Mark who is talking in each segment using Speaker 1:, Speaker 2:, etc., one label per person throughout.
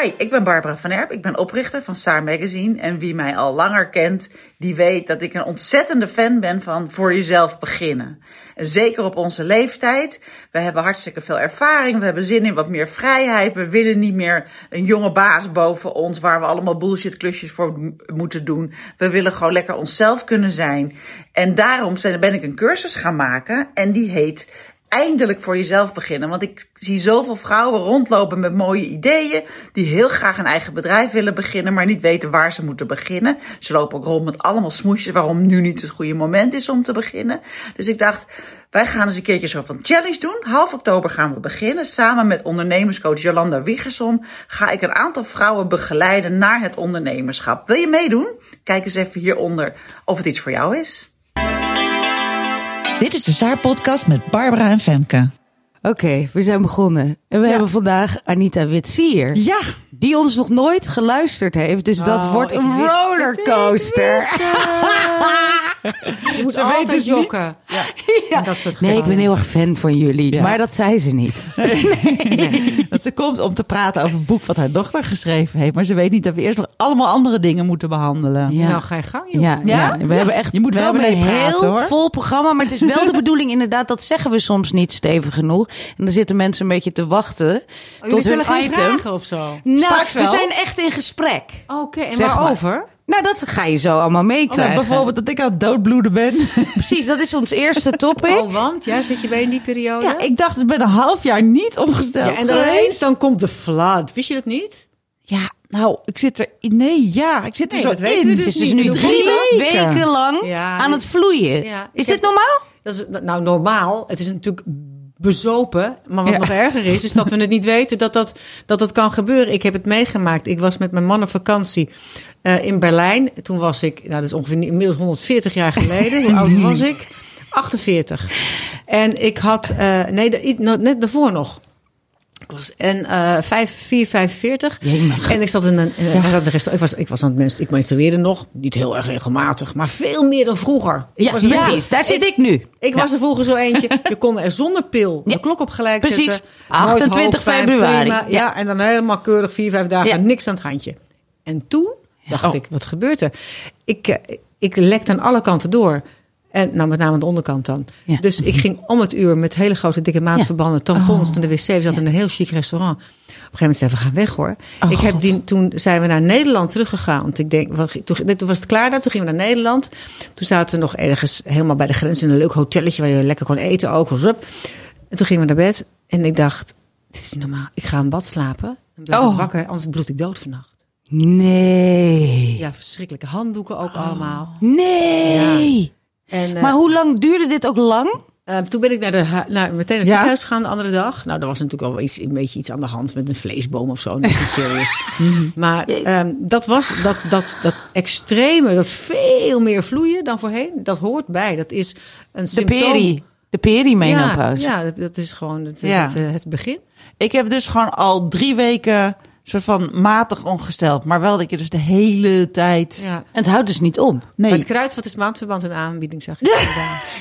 Speaker 1: Hi, ik ben Barbara van Erp. Ik ben oprichter van Star Magazine. En wie mij al langer kent, die weet dat ik een ontzettende fan ben van voor jezelf beginnen. En zeker op onze leeftijd. We hebben hartstikke veel ervaring. We hebben zin in wat meer vrijheid. We willen niet meer een jonge baas boven ons waar we allemaal bullshit klusjes voor moeten doen. We willen gewoon lekker onszelf kunnen zijn. En daarom ben ik een cursus gaan maken. En die heet eindelijk voor jezelf beginnen. Want ik zie zoveel vrouwen rondlopen met mooie ideeën. Die heel graag een eigen bedrijf willen beginnen. Maar niet weten waar ze moeten beginnen. Ze lopen ook rond met allemaal smoesjes. Waarom nu niet het goede moment is om te beginnen. Dus ik dacht, wij gaan eens een keertje zo van challenge doen. Half oktober gaan we beginnen. Samen met ondernemerscoach Jolanda Wiegerson ga ik een aantal vrouwen begeleiden naar het ondernemerschap. Wil je meedoen? Kijk eens even hieronder of het iets voor jou is.
Speaker 2: Dit is de Saar-podcast met Barbara en Femke.
Speaker 3: Oké, we zijn begonnen. En we hebben vandaag Anita Witsier.
Speaker 2: Ja.
Speaker 3: Die ons nog nooit geluisterd heeft. Dus dat
Speaker 2: Oh,
Speaker 3: wordt een rollercoaster.
Speaker 4: Je moet
Speaker 2: Ze weet
Speaker 4: altijd
Speaker 2: het
Speaker 4: jokken.
Speaker 2: Ja.
Speaker 3: Ja.
Speaker 4: Dat soort
Speaker 3: Nee, ik ben heel erg fan van jullie.
Speaker 2: Ja.
Speaker 3: Maar dat zei ze niet.
Speaker 2: Dat ze komt om te praten over het boek wat haar dochter geschreven heeft. Maar ze weet niet dat we eerst nog allemaal andere dingen moeten behandelen.
Speaker 3: Ja.
Speaker 4: Nou, ga je gang, joh.
Speaker 3: Ja, ja?
Speaker 2: Ja?
Speaker 3: we hebben echt
Speaker 2: Je moet
Speaker 3: we
Speaker 2: wel
Speaker 3: hebben een heel
Speaker 2: hoor.
Speaker 3: vol programma. Maar het is wel de bedoeling inderdaad, dat zeggen we soms niet stevig genoeg. En dan zitten mensen een beetje te wachten
Speaker 4: Oh,
Speaker 3: tot hun item.
Speaker 4: vragen of zo?
Speaker 3: Nou,
Speaker 2: Straks
Speaker 3: we zijn echt in gesprek.
Speaker 4: Oké, en
Speaker 2: Zeg maar.
Speaker 3: Nou, dat ga je zo allemaal
Speaker 2: Oh,
Speaker 3: meekrijgen.
Speaker 2: nou, bijvoorbeeld dat ik aan het doodbloeden ben.
Speaker 3: Precies, dat is ons eerste topic.
Speaker 4: Oh, want? Ja, zit je bij in die periode?
Speaker 2: Ja, ik dacht, ik ben een half jaar niet ongesteld
Speaker 4: Ja, en dan ineens dan komt de flood. Wist je dat niet?
Speaker 2: Ja, nou, ik zit er... Nee, ja, ik zit er
Speaker 4: Nee,
Speaker 2: zo
Speaker 4: dat weten
Speaker 2: in.
Speaker 4: we dus
Speaker 3: Het is dus
Speaker 4: niet.
Speaker 3: nu drie weken lang
Speaker 4: Ja,
Speaker 3: aan het vloeien.
Speaker 4: Ja,
Speaker 3: is
Speaker 4: heb-
Speaker 3: dit normaal?
Speaker 4: Dat is nou normaal. Het is natuurlijk bezopen. Maar wat
Speaker 2: Ja.
Speaker 4: nog erger is, is dat we het niet weten dat dat, dat dat kan gebeuren. Ik heb het meegemaakt. Ik was met mijn man op vakantie eh, in Berlijn. Toen was ik, nou dat is ongeveer inmiddels 140 jaar geleden. Hoe oud was ik? 48. En ik had, eh, nee, net daarvoor nog. Ik was en eh 5, 4, 45. En ik zat in een, een- ik zat was, ik was aan het mensen, ik menstrueerde nog. Niet heel erg regelmatig, maar veel meer dan vroeger.
Speaker 3: Ja,
Speaker 4: was
Speaker 3: precies. Daar zit ik nu.
Speaker 4: ik was er vroeger zo eentje. Je kon er zonder pil de klok op gelijk
Speaker 3: Precies.
Speaker 4: zetten.
Speaker 3: 28
Speaker 4: Nooit hoofdpijn,
Speaker 3: februari.
Speaker 4: prima. Ja. En dan helemaal keurig vier, vijf dagen.
Speaker 3: Ja.
Speaker 4: Niks aan het handje. En toen dacht
Speaker 3: Oh.
Speaker 4: ik, wat gebeurt er? Ik, eh, ik lekte aan alle kanten door. En nou, met name aan de onderkant dan.
Speaker 3: Ja.
Speaker 4: Dus ik ging om het uur met hele grote dikke maandverbanden, tampons naar de wc. We zaten in een heel chic restaurant. Op een gegeven moment zeiden we, gaan weg hoor.
Speaker 3: Oh,
Speaker 4: ik heb
Speaker 3: God.
Speaker 4: die, toen zijn we naar Nederland teruggegaan. Want ik denk, toen, toen was het klaar daar. Toen gingen we naar Nederland. Toen zaten we nog ergens helemaal bij de grens in een leuk hotelletje waar je lekker kon eten ook. Rup. En toen gingen we naar bed. En ik dacht, dit is niet normaal. Ik ga in bad slapen. En blijf
Speaker 2: Oh.
Speaker 4: ik wakker, anders bloed ik dood vannacht.
Speaker 3: Nee.
Speaker 4: Ja, verschrikkelijke handdoeken ook allemaal.
Speaker 3: Nee.
Speaker 4: En, eh,
Speaker 3: Maar hoe lang duurde dit ook lang?
Speaker 4: eh, toen ben ik naar de, naar, meteen naar het
Speaker 2: Ja.
Speaker 4: ziekenhuis gegaan de andere dag. Nou, er was natuurlijk wel iets, een beetje iets aan de hand met een vleesboom of zo. Niet serieus. maar ehm, dat was dat, dat, dat extreme, dat veel meer vloeien dan voorheen. Dat hoort bij. Dat is een
Speaker 3: De
Speaker 4: symptoom.
Speaker 3: peri. De
Speaker 4: Ja,
Speaker 3: perimenopauze.
Speaker 4: ja, dat- dat is gewoon het,
Speaker 2: Ja.
Speaker 4: het, eh, het begin.
Speaker 2: Ik heb dus gewoon al drie weken soort van matig ongesteld. Maar wel dat je dus de hele tijd...
Speaker 4: Ja.
Speaker 3: En het houdt dus niet op.
Speaker 2: Nee,
Speaker 4: Maar het kruidvat is maandverband in aanbieding, zeg ik.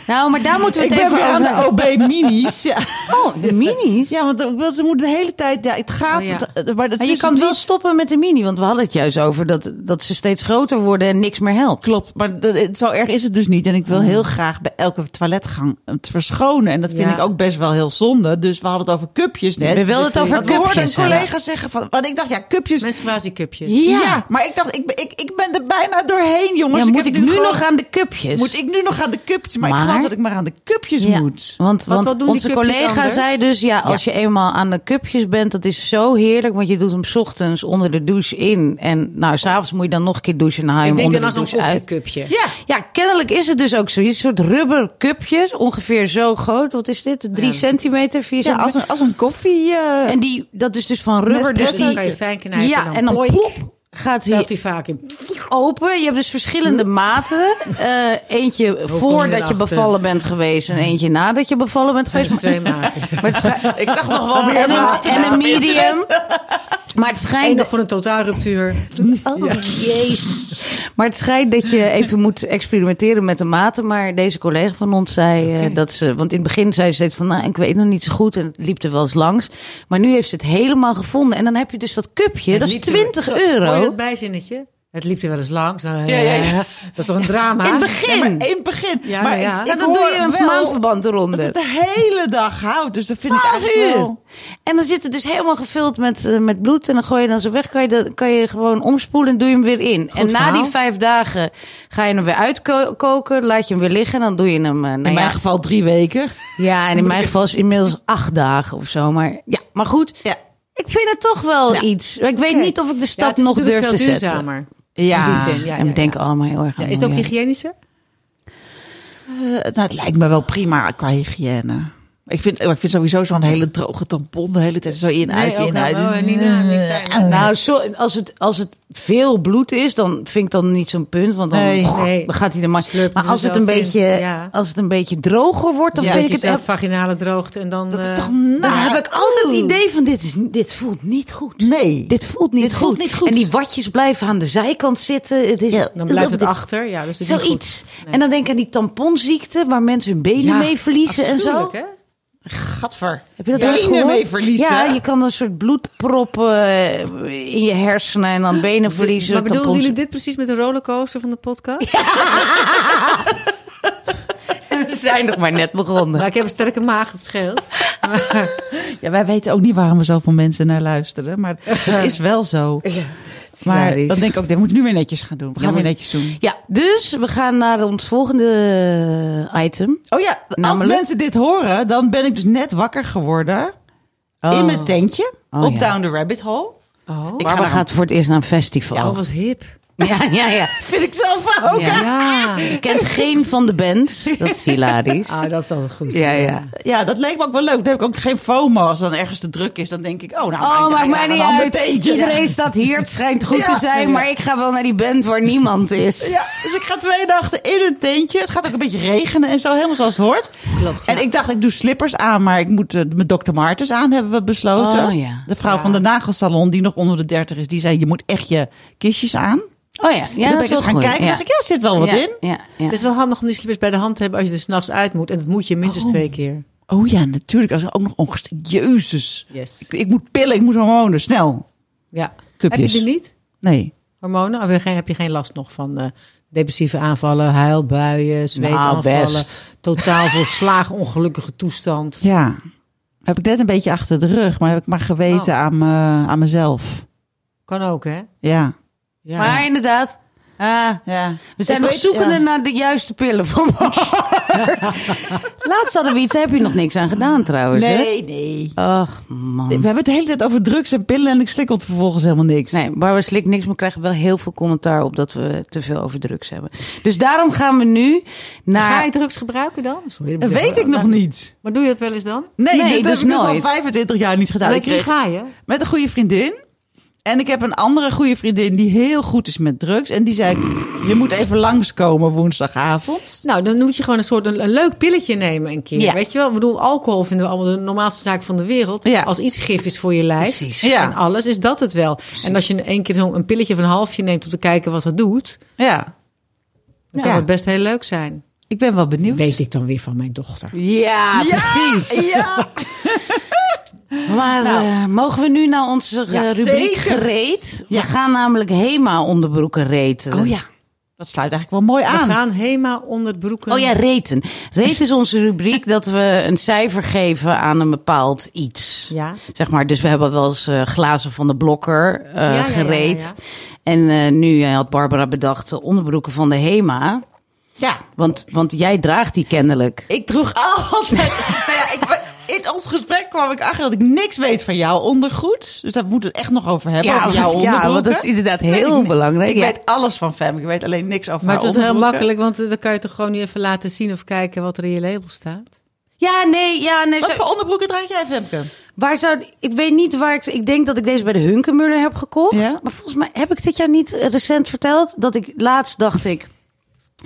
Speaker 3: Nou, maar daar moeten we
Speaker 2: ik
Speaker 3: het
Speaker 2: ben
Speaker 3: even
Speaker 2: weer aan
Speaker 3: over
Speaker 2: de OB minis. Ja,
Speaker 3: Oh, de minis.
Speaker 2: ja want ze moeten de hele tijd... Ja, het gaat...
Speaker 4: Oh, ja.
Speaker 2: het- maar
Speaker 3: je kan wel stoppen met de mini, want we hadden het juist over dat, dat ze steeds groter worden en niks meer helpt.
Speaker 2: Klopt, maar dat, het- zo erg is het dus niet. En ik wil heel graag bij elke toiletgang het verschonen. En dat vind
Speaker 4: Ja.
Speaker 2: ik ook best wel heel zonde. Dus we hadden het over cupjes net.
Speaker 3: We wilden het over
Speaker 2: hoorden een
Speaker 3: cupjes
Speaker 2: collega zeggen van... Want ik dacht, ja, cupjes...
Speaker 4: Menstruatiecupjes.
Speaker 2: Ja. maar ik dacht, ik, ben- ik, ik ben er bijna doorheen, jongens.
Speaker 3: Ja, moet
Speaker 2: heb
Speaker 3: ik nu
Speaker 2: gewoon-
Speaker 3: nog aan de cupjes?
Speaker 2: Moet ik nu nog aan de cupjes? Maar, ik geloof dat ik maar aan de cupjes
Speaker 3: Ja,
Speaker 2: moet.
Speaker 3: Want, want onze collega
Speaker 4: anders?
Speaker 3: zei dus, ja, als je eenmaal aan de cupjes bent, dat is zo heerlijk, want je doet hem 's ochtends onder de douche in. En nou, s'avonds moet je dan nog een keer douchen en haal je
Speaker 4: Ik
Speaker 3: hem
Speaker 4: denk
Speaker 3: onder
Speaker 4: dan
Speaker 3: de
Speaker 4: als een
Speaker 3: douche uit.
Speaker 4: koffiecupje.
Speaker 2: Ja,
Speaker 3: Ja, kennelijk is het dus ook zo. Een soort rubber cupjes, ongeveer zo groot. Wat is dit? Drie
Speaker 4: Ja,
Speaker 3: centimeter, vier
Speaker 2: ja als,
Speaker 3: centimeter?
Speaker 2: een, als een koffie... eh,
Speaker 3: En die, dat is dus van rubber. Dus die,
Speaker 4: kan je fijn knijpen.
Speaker 3: ja, en dan plop gaat hij
Speaker 4: vaak in.
Speaker 3: open. Je hebt dus verschillende maten. Eh, eentje voordat je bevallen bent geweest en eentje nadat je bevallen bent geweest.
Speaker 4: twee maten.
Speaker 3: Maar
Speaker 2: ik zag nog wel meer
Speaker 3: en een,
Speaker 2: maten
Speaker 3: en een medium. Maar het
Speaker 4: Eén
Speaker 3: schijnt...
Speaker 4: nog voor een totaalruptuur.
Speaker 3: Oh, jezus. Maar het schijnt dat je even moet experimenteren met de maten. Maar deze collega van ons zei eh, dat ze... Want in het begin zei ze steeds van... Nou, ik weet nog niet zo goed. En het liep er wel eens langs. Maar nu heeft ze het helemaal gevonden. En dan heb je dus dat cupje.
Speaker 4: Het
Speaker 3: dat is
Speaker 4: liep er wel-
Speaker 3: 20
Speaker 4: Zo, Hoor je
Speaker 3: euro.
Speaker 4: dat bijzinnetje? Het liep er wel eens langs. Nou,
Speaker 2: Ja, ja, ja.
Speaker 4: Dat is toch een drama?
Speaker 3: In het begin.
Speaker 2: Ja, maar in het begin.
Speaker 4: Ja,
Speaker 2: maar
Speaker 4: ja.
Speaker 2: ik,
Speaker 3: Ja,
Speaker 2: ik
Speaker 3: dan doe je een
Speaker 2: wel
Speaker 3: maandverband
Speaker 2: dat
Speaker 3: eronder.
Speaker 2: het de hele dag houdt. Dus dat vind ik
Speaker 3: 12
Speaker 2: eigenlijk
Speaker 3: uur.
Speaker 2: wel...
Speaker 3: En dan zit het dus helemaal gevuld met, eh, met bloed. En dan gooi je dan zo weg. Kan je, dat, kan je gewoon omspoelen en doe je hem weer in. en na die vijf dagen ga je hem weer uitkoken. Laat je hem weer liggen. En dan doe je hem. eh, nou
Speaker 2: In mijn geval drie weken.
Speaker 3: Ja, en in mijn geval is het inmiddels acht dagen of zo. Maar ja, maar goed.
Speaker 2: Ja.
Speaker 3: Ik vind het toch wel
Speaker 2: Ja.
Speaker 3: iets. Ik weet niet of ik de stap
Speaker 4: is
Speaker 3: nog durf te
Speaker 4: veel
Speaker 3: zetten.
Speaker 4: duurzamer.
Speaker 2: Ja.
Speaker 4: In die zin, ja,
Speaker 3: en we
Speaker 4: ja,
Speaker 3: denken
Speaker 4: ja.
Speaker 3: allemaal heel erg aan
Speaker 4: Ja, is het ook
Speaker 3: milieu.
Speaker 4: hygiënischer?
Speaker 2: Eh, nou, het lijkt me wel prima qua hygiëne. Ik vind, ik vind sowieso zo'n hele droge tampon de hele tijd zo in, uit, in,
Speaker 4: wel.
Speaker 2: uit.
Speaker 4: Nina, niet fijn.
Speaker 3: Nou, zo, als, het, als het veel bloed is, dan vind ik dan niet zo'n punt. Want dan,
Speaker 2: Nee.
Speaker 4: Nee.
Speaker 3: dan gaat hij er maar.
Speaker 4: Slurp
Speaker 3: Maar als het, een beetje,
Speaker 4: Ja.
Speaker 3: als het een beetje droger wordt, dan
Speaker 4: ja,
Speaker 3: vind ik
Speaker 4: je
Speaker 3: het echt.
Speaker 4: vaginale droogte en dan...
Speaker 2: Dat is
Speaker 4: eh,
Speaker 2: toch
Speaker 3: Dan heb ik altijd het idee van dit, is, dit voelt niet goed.
Speaker 2: Nee.
Speaker 3: Dit voelt niet,
Speaker 2: Dit voelt niet goed.
Speaker 3: En die watjes blijven aan de zijkant zitten. Het is,
Speaker 2: Ja,
Speaker 4: Dan blijft het achter. Ja, dus dat is niet
Speaker 3: Zoiets.
Speaker 4: goed. Nee.
Speaker 3: En dan denk ik aan die tamponziekte, waar mensen hun benen
Speaker 2: Ja,
Speaker 3: mee verliezen en zo.
Speaker 4: Hè?
Speaker 2: Gadver.
Speaker 3: Heb je dat
Speaker 2: Benen mee verliezen?
Speaker 3: Ja, je kan een soort bloedproppen eh, in je hersenen en dan benen verliezen.
Speaker 4: Maar bedoelden jullie dit precies met de rollercoaster van de podcast?
Speaker 3: We zijn nog maar net begonnen.
Speaker 4: Maar ik heb een sterke maag, het scheelt.
Speaker 2: Ja, wij weten ook niet waarom we zoveel mensen naar luisteren. Maar het is wel zo. Maar dan denk ik ook, dit moet nu weer netjes gaan doen. We gaan weer netjes doen.
Speaker 3: Ja, dus we gaan naar ons volgende item.
Speaker 2: Oh ja, als
Speaker 3: Namelijk?
Speaker 2: mensen dit horen, dan ben ik dus net wakker geworden.
Speaker 3: Oh.
Speaker 2: In mijn tentje.
Speaker 3: Oh,
Speaker 2: op
Speaker 3: ja.
Speaker 2: Down the Rabbit Hole.
Speaker 4: Oh,
Speaker 2: Ik ga
Speaker 3: gaat voor het eerst naar een festival.
Speaker 4: ja, wat hip.
Speaker 3: ja, ja. ja.
Speaker 2: Vind ik zelf ook.
Speaker 3: Ja.
Speaker 4: Ja.
Speaker 3: Ze kent geen van de bands. Dat is hilarisch.
Speaker 4: Ah, dat is altijd goed.
Speaker 3: Ja, ja.
Speaker 2: Ja, dat leek me ook wel leuk. Dan heb ik ook geen FOMO. Als dan ergens te druk is, dan denk ik, oh, nou,
Speaker 3: Oh, maakt
Speaker 2: ik
Speaker 3: mij niet uit.
Speaker 2: tentje.
Speaker 3: Iedereen staat hier. Het schijnt goed
Speaker 2: Ja.
Speaker 3: te zijn. Maar ik ga wel naar die band waar niemand is.
Speaker 2: Ja, dus ik ga twee dagen in een tentje. Het gaat ook een beetje regenen en zo, helemaal zoals het hoort.
Speaker 4: Klopt, ja.
Speaker 2: En ik dacht, ik doe slippers aan, maar ik moet eh, mijn Dr. Martens aan, hebben we besloten.
Speaker 3: Oh, ja.
Speaker 2: De vrouw van de nagelsalon, die nog onder de 30 is, die zei, je moet echt je kistjes aan.
Speaker 3: Oh ja, ja
Speaker 2: toen ben ik eens gaan
Speaker 3: goed.
Speaker 2: kijken,
Speaker 3: ja.
Speaker 2: dacht ik, ja, zit wel wat
Speaker 3: ja,
Speaker 2: in.
Speaker 3: Ja, ja.
Speaker 4: Het is wel handig om die slippers bij de hand te hebben als je er s'nachts uit moet. En dat moet je minstens twee keer.
Speaker 2: Oh ja, natuurlijk. Als ik ook nog ongesteld. Jezus.
Speaker 4: Yes.
Speaker 2: Ik, ik moet pillen, ik moet hormonen, snel.
Speaker 4: Ja.
Speaker 2: Cupjes.
Speaker 4: Heb je die niet?
Speaker 2: Nee.
Speaker 4: Hormonen? Of heb je geen, last nog van eh, depressieve aanvallen, huilbuien, zweetaanvallen?
Speaker 3: best.
Speaker 4: Totaal volslagen ongelukkige toestand.
Speaker 2: Ja. Heb ik net een beetje achter de rug, maar heb ik maar geweten
Speaker 4: Oh.
Speaker 2: aan, me, aan mezelf.
Speaker 4: Kan ook, hè?
Speaker 2: Ja.
Speaker 4: Ja.
Speaker 3: Maar inderdaad. Ah,
Speaker 2: ja.
Speaker 3: we zijn
Speaker 2: Ik
Speaker 3: nog
Speaker 2: weet-
Speaker 3: zoekende
Speaker 2: ja.
Speaker 3: naar de juiste pillen voor Laatst hadden we iets, daar heb je nog niks aan gedaan trouwens. hè?
Speaker 2: Nee, nee.
Speaker 3: Ach man.
Speaker 2: We hebben het de hele tijd over drugs en pillen en ik slik op vervolgens helemaal niks.
Speaker 3: Nee, Barbara slikt niks, maar krijgen wel heel veel commentaar op dat we te veel over drugs hebben. Dus daarom gaan we nu naar...
Speaker 4: Ga je drugs gebruiken dan? Sorry,
Speaker 2: Dat weet ik nog niet.
Speaker 4: Maar doe je dat wel eens dan?
Speaker 2: Nee,
Speaker 3: Nee, dus
Speaker 2: heb ik dus al
Speaker 3: nooit.
Speaker 2: 25 jaar niet gedaan.
Speaker 4: Met wie ga je?
Speaker 2: met een goede vriendin. En ik heb een andere goede vriendin die heel goed is met drugs. En die zei, je moet even langskomen woensdagavond.
Speaker 4: Nou, dan moet je gewoon een soort een, een leuk pilletje nemen een keer.
Speaker 2: Ja.
Speaker 4: Weet je wel? Ik bedoel, alcohol vinden we allemaal de normaalste zaak van de wereld.
Speaker 2: Ja.
Speaker 4: Als iets gif is voor je lijf
Speaker 3: Precies.
Speaker 2: Ja.
Speaker 4: en alles, is dat het wel. En als je een keer zo'n een pilletje van een halfje neemt om te kijken wat dat doet,
Speaker 2: Ja,
Speaker 4: dan kan het best heel leuk zijn.
Speaker 2: ik ben wel benieuwd.
Speaker 4: Weet ik dan weer van mijn dochter.
Speaker 3: Ja, precies.
Speaker 2: Ja,
Speaker 3: Maar
Speaker 2: Nou.
Speaker 3: eh, mogen we nu naar onze eh,
Speaker 2: Ja,
Speaker 3: rubriek
Speaker 2: zeker.
Speaker 3: gereed?
Speaker 2: Ja.
Speaker 3: We gaan namelijk HEMA onderbroeken reten.
Speaker 2: oh ja. Dat sluit eigenlijk wel mooi
Speaker 4: We
Speaker 2: aan.
Speaker 4: gaan Hema onder het broeken.
Speaker 3: Oh ja, reten. Reten is onze rubriek dat we een cijfer geven aan een bepaald iets.
Speaker 4: Ja.
Speaker 3: Zeg maar, dus we hebben wel eens eh, glazen van de blokker
Speaker 4: ja,
Speaker 3: gereed. En nu had Barbara bedacht de onderbroeken van de HEMA.
Speaker 2: Ja,
Speaker 3: Want, want jij draagt die kennelijk.
Speaker 2: ik droeg altijd... nou ja, ik, in ons gesprek kwam ik achter dat ik niks weet van jouw ondergoed. Dus daar moeten we het echt nog over hebben. over jouw onderbroeken.
Speaker 3: want dat is inderdaad
Speaker 2: ik
Speaker 3: heel belangrijk.
Speaker 2: Ik
Speaker 3: ja.
Speaker 2: weet alles van Fem. Ik weet alleen niks over
Speaker 4: Maar
Speaker 2: haar
Speaker 4: het is heel makkelijk, want eh, dan kan je toch gewoon niet even laten zien of kijken wat er in je label staat.
Speaker 3: ja, nee, ja, nee.
Speaker 2: Wat
Speaker 3: zo-
Speaker 2: voor onderbroeken draag jij, Femke?
Speaker 3: Waar zou, ik weet niet waar ik. Ik denk dat ik deze bij de Hunkemuller heb gekocht.
Speaker 2: Ja.
Speaker 3: Maar volgens mij heb ik dit jaar niet recent verteld. Dat ik laatst dacht ik.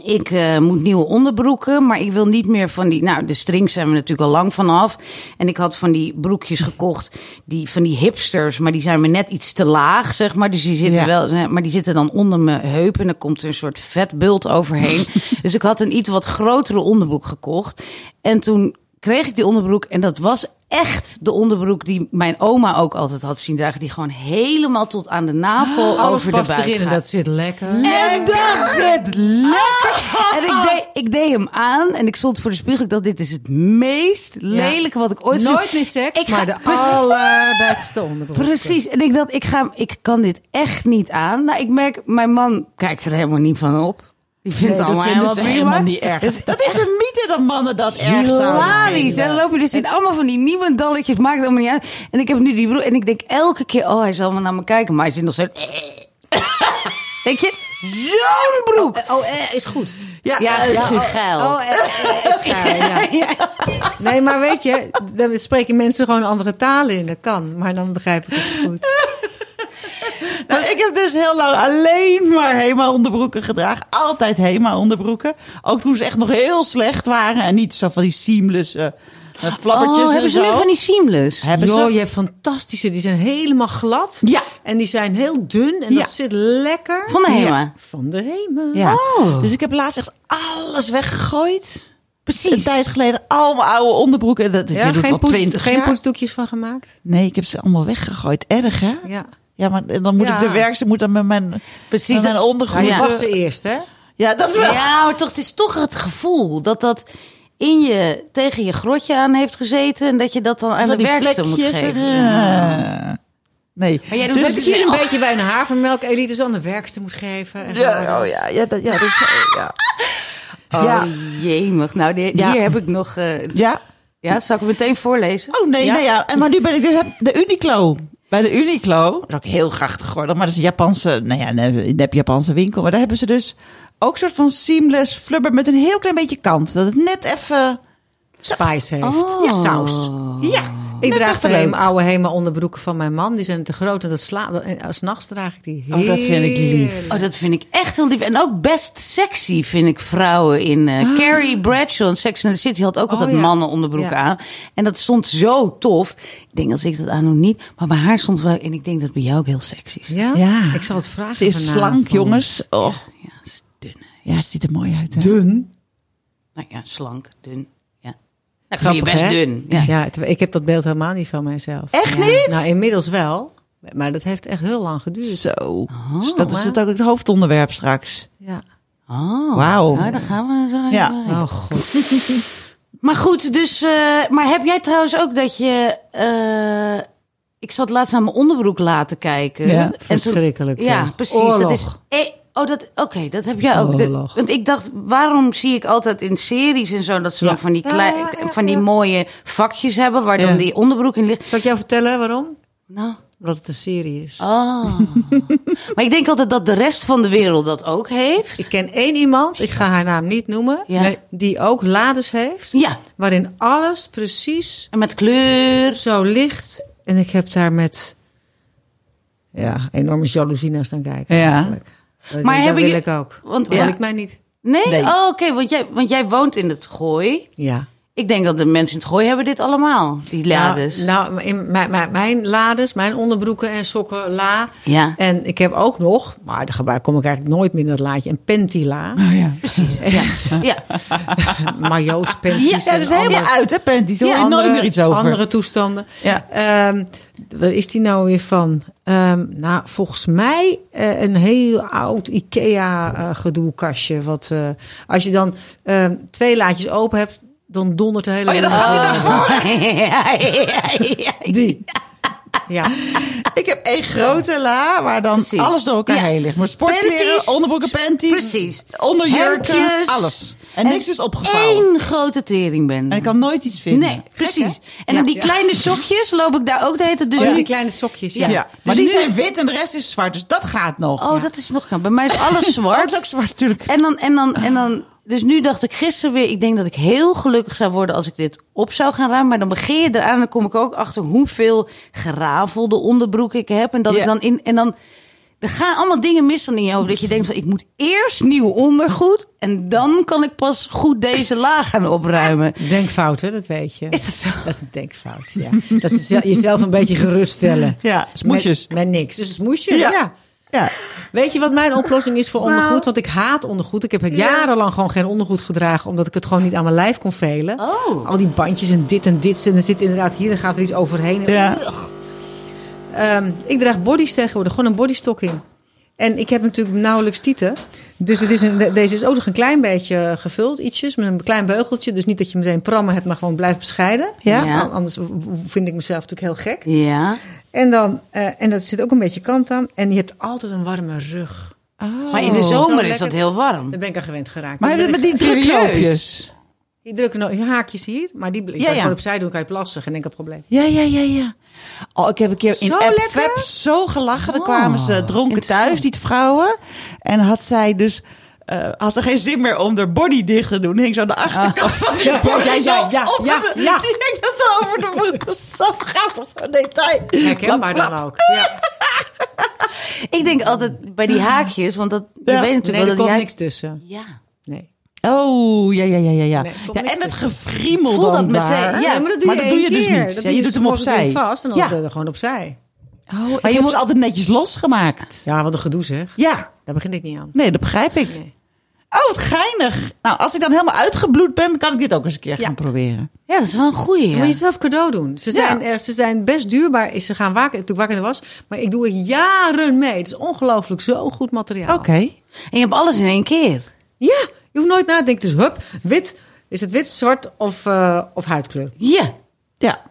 Speaker 3: Ik eh, moet nieuwe onderbroeken, maar ik wil niet meer van die. Nou, de strings zijn we natuurlijk al lang vanaf. En ik had van die broekjes gekocht, die van die hipsters, maar die zijn me net iets te laag, zeg maar. Dus die zitten
Speaker 2: Ja.
Speaker 3: wel, maar die zitten dan onder mijn heup en dan komt er een soort vetbult overheen. dus ik had een iets wat grotere onderbroek gekocht. En toen kreeg ik die onderbroek en dat was echt de onderbroek die mijn oma ook altijd had zien dragen, die gewoon helemaal tot aan de navel
Speaker 4: Alles
Speaker 3: over de buik
Speaker 4: erin en
Speaker 3: gaat.
Speaker 4: dat zit lekker.
Speaker 3: En dat zit lekker. En ik deed, ik deed hem aan en ik stond voor de spiegel. Ik dacht, dit is het meest lelijke wat ik ooit.
Speaker 4: Nooit meer seks,
Speaker 3: Ik ga-
Speaker 4: maar de
Speaker 3: Precies.
Speaker 4: allerbeste onderbroek.
Speaker 3: Precies. En ik dacht, ik, ga, ik kan dit echt niet aan. Nou, ik merk, mijn man kijkt er helemaal niet van op. Die vindt
Speaker 2: Nee,
Speaker 3: allemaal
Speaker 2: vinden
Speaker 3: helemaal
Speaker 2: niet erg. Dat is een mythe dat mannen dat erg zouden
Speaker 3: Hilarisch. En lopen dus in allemaal van die nieuwe dalletjes. Maakt allemaal niet uit. En ik heb nu die broek. En ik denk elke keer, oh, hij zal wel naar me kijken. Maar hij zit nog zo... Denk je? Zo'n broek.
Speaker 4: Oh, eh, is goed.
Speaker 3: Ja, dat is goed geil.
Speaker 4: Oh, eh, eh, is geil, ja. Nee, maar weet je, dan spreken mensen gewoon andere talen in. Dat kan, maar dan begrijp ik het goed.
Speaker 2: Nou, ik heb dus heel lang alleen maar Hema onderbroeken gedragen. Altijd Hema onderbroeken. Ook toen ze echt nog heel slecht waren. En niet zo van die seamless eh, met flappertjes
Speaker 3: Oh,
Speaker 2: en
Speaker 3: hebben ze
Speaker 2: zo.
Speaker 3: nu van die seamless?
Speaker 2: Hebben ze?
Speaker 4: je hebt fantastische, die zijn helemaal glad.
Speaker 2: Ja.
Speaker 4: En die zijn heel dun en
Speaker 2: Ja.
Speaker 4: dat zit lekker.
Speaker 3: Van de Hema?
Speaker 4: Van de Hema.
Speaker 2: Ja.
Speaker 3: Oh.
Speaker 2: Dus ik heb laatst echt alles weggegooid.
Speaker 3: Precies.
Speaker 2: Een tijd geleden allemaal oude onderbroeken. Dat,
Speaker 4: Ja,
Speaker 2: je doet
Speaker 4: geen,
Speaker 2: al
Speaker 4: poes,
Speaker 2: 20
Speaker 4: geen
Speaker 2: jaar.
Speaker 4: poetsdoekjes van gemaakt?
Speaker 2: Nee, ik heb ze allemaal weggegooid. Erg, hè?
Speaker 4: Ja.
Speaker 2: Ja, maar dan moet
Speaker 4: Ja.
Speaker 2: ik de werkster moet dan met mijn,
Speaker 3: Precies.
Speaker 2: met mijn
Speaker 3: dat-
Speaker 2: ondergoed.
Speaker 4: Nou,
Speaker 3: Ja.
Speaker 4: was ze eerst, hè?
Speaker 2: Ja, dat wel.
Speaker 3: Ja, maar toch, het is toch het gevoel dat dat in je, tegen je grotje aan heeft gezeten. En dat je dat dan aan de werkster moet geven. Ja.
Speaker 2: eh, Nee.
Speaker 3: Maar jij doet
Speaker 4: Dus
Speaker 3: dat
Speaker 4: dat
Speaker 3: dus
Speaker 4: je een beetje bij een havermelk-elite zo aan de werkster moet geven. En
Speaker 2: Ja, oh ja, ja, dat, ja, dat is, ja.
Speaker 3: Oh,
Speaker 2: Ja.
Speaker 3: jemig. Nou, die-
Speaker 2: Ja.
Speaker 3: hier heb ik nog... eh,
Speaker 2: ja.
Speaker 3: ja, zal ik meteen voorlezen?
Speaker 2: Oh nee,
Speaker 4: Ja?
Speaker 2: nee, ja. En, maar nu ben ik dus heb de Uniqlo. Bij de Uniqlo, dat is ook heel grachtig geworden, maar dat is een Japanse, nou ja, een nep Japanse winkel. Maar daar hebben ze dus ook een soort van seamless flubber met een heel klein beetje kant. Dat het net even,
Speaker 4: Spice heeft.
Speaker 3: Oh.
Speaker 4: Ja, saus.
Speaker 2: ja.
Speaker 4: Ik
Speaker 2: net
Speaker 4: draag
Speaker 2: leuk.
Speaker 4: Hema- oude Hema onderbroeken van mijn man. Die zijn te groot en dat sla. en S'nachts draag ik die.
Speaker 2: Oh, dat vind ik lief.
Speaker 3: Oh, dat vind ik echt heel lief. En ook best sexy vind ik vrouwen in... eh Carrie Bradshaw in Sex and the City had ook altijd
Speaker 4: Ah. ja.
Speaker 3: mannen onderbroeken
Speaker 4: Ja.
Speaker 3: aan. En dat stond zo tof. Ik denk als ik dat aan doe niet. Maar bij haar stond wel... En ik denk dat het bij jou ook heel sexy is.
Speaker 4: Ja?
Speaker 2: Ja.
Speaker 4: Ik zal het vragen
Speaker 2: Ze is
Speaker 4: vanavond.
Speaker 2: slank, jongens. Oh,
Speaker 3: Ja, ze is dun.
Speaker 2: ja, ze ziet er mooi uit. Hè?
Speaker 4: Dun.
Speaker 3: Nou ja, slank, dun. Ja. Nou, je best
Speaker 4: hè?
Speaker 3: dun. Ja.
Speaker 4: Ik heb dat beeld helemaal niet van mijzelf.
Speaker 2: Echt
Speaker 4: Ja.
Speaker 2: niet?
Speaker 4: Nou, inmiddels wel. Maar dat heeft echt heel lang geduurd.
Speaker 2: Zo.
Speaker 3: Oh.
Speaker 2: Dat is het ook het hoofdonderwerp straks.
Speaker 4: Ja.
Speaker 3: Oh,
Speaker 2: Wauw.
Speaker 3: Nou, daar gaan we zo
Speaker 2: Ja.
Speaker 4: Oh god.
Speaker 3: Maar goed, dus... eh, maar heb jij trouwens ook dat je... eh, ik zat laatst naar mijn onderbroek laten kijken.
Speaker 2: Ja,
Speaker 3: En toen-
Speaker 4: verschrikkelijk,
Speaker 3: Ja, precies.
Speaker 4: Oorlog.
Speaker 3: Dat is, eh, oh, dat, oké, dat heb jij ook. Dat- want ik dacht, waarom zie ik altijd in series en zo... dat ze
Speaker 4: Ja.
Speaker 3: dan van die,
Speaker 4: Ja,
Speaker 3: klei-
Speaker 4: ja, ja,
Speaker 3: van die mooie vakjes hebben... waar dan die onderbroek in ligt.
Speaker 4: Zal ik jou vertellen waarom?
Speaker 3: Nou...
Speaker 4: Omdat het een serie is.
Speaker 3: Oh. maar ik denk altijd dat de rest van de wereld dat ook heeft.
Speaker 4: Ik ken één iemand, ik ga haar naam niet noemen, die ook lades heeft.
Speaker 3: Ja,
Speaker 4: Waarin alles precies
Speaker 3: en met kleur.
Speaker 4: zo ligt. En ik heb daar met ja, enorme jaloezie naar staan kijken.
Speaker 2: Ja.
Speaker 4: eigenlijk.
Speaker 3: Maar
Speaker 4: dat
Speaker 3: hebben
Speaker 4: wil
Speaker 3: je-
Speaker 4: ik ook.
Speaker 3: Want, ja.
Speaker 4: wil ik mij niet.
Speaker 3: Nee?
Speaker 2: Nee.
Speaker 3: Oh, oké, want, jij, want jij woont in het Gooi.
Speaker 4: Ja.
Speaker 3: Ik denk dat de mensen in het Gooi hebben dit allemaal, die lades.
Speaker 4: Nou, nou in mijn, mijn, mijn lades, mijn onderbroeken en sokken, la.
Speaker 3: Ja.
Speaker 4: En ik heb ook nog, maar daar gebruik- kom ik eigenlijk nooit meer in dat laadje, een panty la.
Speaker 2: Oh ja.
Speaker 3: Precies. Ja. ja.
Speaker 4: Majo's, panties
Speaker 3: Ja,
Speaker 2: dat is helemaal
Speaker 4: andere-
Speaker 2: uit, hè, Panty? Zo
Speaker 3: Ja,
Speaker 2: je nooit meer iets over.
Speaker 4: Andere toestanden.
Speaker 2: Ja.
Speaker 4: Ehm, waar is die nou weer van? Ehm, nou, volgens mij eh, een heel oud IKEA-gedoekastje. wat eh, als je dan ehm, twee laadjes open hebt, dan dondert de hele...
Speaker 2: Oh ja, dan gaat hij naar
Speaker 3: ja, ja, ja.
Speaker 4: Die. Ja.
Speaker 2: Ik heb één grote la waar dan
Speaker 3: Precies.
Speaker 2: alles door elkaar
Speaker 3: Ja.
Speaker 2: heen ligt. Maar sportkleren,
Speaker 3: Panties.
Speaker 2: onderbroeken, panties,
Speaker 3: Precies.
Speaker 2: onderjurken,
Speaker 3: Hemdjes.
Speaker 2: alles. En niks is opgevouwen.
Speaker 3: Eén grote teringbende.
Speaker 2: En ik kan nooit iets vinden.
Speaker 3: Nee, precies. En dan die kleine sokjes loop ik daar ook de hele tijd. Dus
Speaker 4: Oh,
Speaker 3: nu-
Speaker 4: die kleine sokjes. Ja.
Speaker 2: Ja. Maar
Speaker 3: Dus
Speaker 2: die zijn wit en de rest is zwart. Dus dat gaat nog.
Speaker 3: Oh, dat is nog... Bij mij is alles
Speaker 2: Oh,
Speaker 3: zwart.
Speaker 2: dat is ook zwart natuurlijk.
Speaker 3: En dan, en dan, en dan, dus nu dacht ik gisteren weer, ik denk dat ik heel gelukkig zou worden als ik dit op zou gaan ruimen. Maar dan begin je eraan en dan kom ik ook achter hoeveel gerafelde onderbroeken ik heb. En dat ik dan in, en dan, Er gaan allemaal dingen mis dan in je hoofd. Dat je denkt van, ik moet eerst nieuw ondergoed. En dan kan ik pas goed deze laag gaan opruimen.
Speaker 4: Denkfout, hè? Dat weet je.
Speaker 3: Is dat zo?
Speaker 4: Dat is een denkfout, ja. Dat is zel- jezelf een beetje geruststellen.
Speaker 2: Ja, smoesjes.
Speaker 4: Met, met niks. Dus een smoesje,
Speaker 2: Ja.
Speaker 4: ja.
Speaker 2: Ja.
Speaker 4: Weet je wat mijn oplossing is voor
Speaker 1: Nou.
Speaker 4: ondergoed? Want ik haat ondergoed. Ik heb jarenlang gewoon geen ondergoed gedragen, omdat ik het gewoon niet aan mijn lijf kon velen.
Speaker 3: Oh.
Speaker 4: Al die bandjes en dit en dit. En er zit inderdaad hier, dan gaat er iets overheen.
Speaker 2: Ja.
Speaker 4: Ehm, ik draag bodies tegenwoordig, gewoon een bodystocking. En ik heb natuurlijk nauwelijks tieten. Dus het is een, deze is ook nog een klein beetje gevuld, ietsjes, met een klein beugeltje. Dus niet dat je meteen prammen hebt, maar gewoon blijft bescheiden.
Speaker 2: Ja?
Speaker 3: Ja.
Speaker 4: An- Anders vind ik mezelf natuurlijk heel gek.
Speaker 3: Ja.
Speaker 4: En, dan, eh, en dat zit ook een beetje kant aan. En je hebt altijd een warme rug.
Speaker 3: Maar in de
Speaker 4: Oh. Zo
Speaker 3: zomer is dat heel warm.
Speaker 4: Daar ben ik aan gewend geraakt.
Speaker 2: Maar met die drukkloopjes.
Speaker 4: Die drukken no- haakjes hier, maar die je
Speaker 2: Ja, ja.
Speaker 4: gewoon opzij doen, kan je plassen, geen enkel probleem.
Speaker 2: Ja, ja, ja, ja. Oh, ik heb een keer in
Speaker 4: Zo
Speaker 2: App zo gelachen. Dan
Speaker 3: Oh,
Speaker 2: kwamen ze dronken thuis, die vrouwen. En had zij dus... eh, had ze geen zin meer om haar body dicht te doen. Hing zo aan de achterkant van die
Speaker 4: Ja,
Speaker 2: body
Speaker 4: ja, ja, ja, ja, ja.
Speaker 2: Die hing dan zo over de broek. Dat Zo grappig, zo'n detail.
Speaker 4: Herkenbaar dan ook. Ja.
Speaker 3: Ik denk altijd bij die haakjes, want dat, je weet natuurlijk
Speaker 4: Nee,
Speaker 3: wel
Speaker 4: er
Speaker 3: dat
Speaker 4: komt
Speaker 3: jij...
Speaker 4: niks tussen.
Speaker 3: Ja.
Speaker 2: Oh, ja, ja, ja, ja. Ja,
Speaker 4: Nee,
Speaker 2: ja en het
Speaker 3: Voel
Speaker 2: dan
Speaker 3: dat meteen,
Speaker 2: daar.
Speaker 3: ja.
Speaker 4: Nee, maar dat doe
Speaker 2: Maar
Speaker 4: je,
Speaker 2: dat doe je
Speaker 4: één
Speaker 2: dus niet.
Speaker 4: Dat
Speaker 2: Ja,
Speaker 4: doe
Speaker 2: je doet hem opzij.
Speaker 4: vast en dan
Speaker 2: Ja.
Speaker 4: er gewoon opzij.
Speaker 2: Oh, ik
Speaker 3: je moet-
Speaker 2: het altijd netjes losgemaakt.
Speaker 4: Ja, wat een gedoe zeg.
Speaker 2: Ja,
Speaker 4: Daar begin ik niet aan.
Speaker 2: nee, dat begrijp ik.
Speaker 4: Nee.
Speaker 2: Oh, wat geinig. Nou, als ik dan helemaal uitgebloed ben, kan ik dit ook eens een keer
Speaker 4: Ja.
Speaker 2: gaan proberen.
Speaker 3: Ja, dat is wel een goeie.
Speaker 4: Je
Speaker 3: Ja.
Speaker 4: moet jezelf cadeau doen. Ze zijn, eh, ze zijn best duurbaar. Ze gaan waken, toen ik wakker was. Maar ik doe er jaren mee. Het is ongelooflijk zo goed materiaal.
Speaker 2: Oké.
Speaker 3: En je hebt alles in één keer.
Speaker 4: Ja, je hoeft nooit na te denken. Dus hup, wit. Is het wit, zwart of, eh, of huidkleur?
Speaker 3: Ja.
Speaker 2: Ja.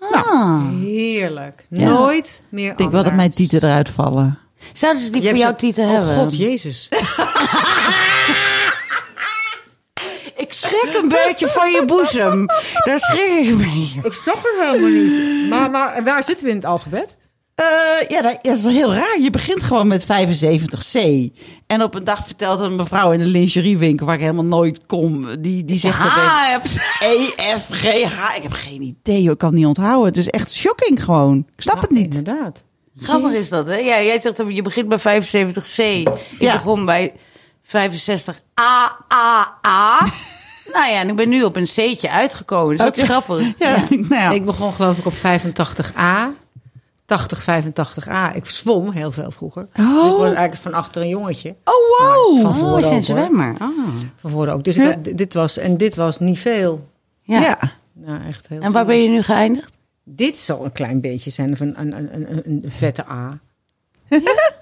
Speaker 3: Ah.
Speaker 4: Heerlijk. Nooit meer
Speaker 2: Ik denk wel dat mijn tieten eruit vallen.
Speaker 3: Zouden ze die
Speaker 4: Je
Speaker 3: voor jouw tieten
Speaker 4: oh,
Speaker 3: hebben?
Speaker 4: god, jezus.
Speaker 3: Ik schrik een beetje van je boezem. Daar schrik ik een beetje.
Speaker 4: ik zag het helemaal niet. Maar, maar waar zitten we in het alfabet?
Speaker 2: Eh, ja, dat, is heel raar. Je begint gewoon met 75C. En op een dag vertelt een mevrouw in de lingeriewinkel, waar ik helemaal nooit kom, die, die zegt opeens E, F, G, H. Ik heb geen idee, hoor. ik kan het niet onthouden. Het is echt shocking gewoon. Ik snap het niet.
Speaker 4: Inderdaad.
Speaker 3: Grappig is dat, hè? Ja, jij zegt dat je begint bij 75C. Ik
Speaker 2: Ja.
Speaker 3: begon bij 65 A, A, A. nou ja, en ik ben nu op een C'tje uitgekomen. Dus dat is grappig.
Speaker 2: Ja, nou ja.
Speaker 4: Ik begon geloof ik op 85A. 80, 85A. Ik zwom heel veel vroeger. Dus ik was eigenlijk van achter een jongetje.
Speaker 2: Oh, wow.
Speaker 4: Van
Speaker 3: Oh,
Speaker 4: voren
Speaker 3: zijn
Speaker 4: ook,
Speaker 3: zwemmer. Ah.
Speaker 4: Van voren ook. Dus ik, had- dit was, en dit was niet veel.
Speaker 3: Ja.
Speaker 2: ja.
Speaker 4: Nou, echt heel
Speaker 3: En waar ben je nu geëindigd?
Speaker 4: Dit zal een klein beetje zijn van een, een, een, een, een vette A.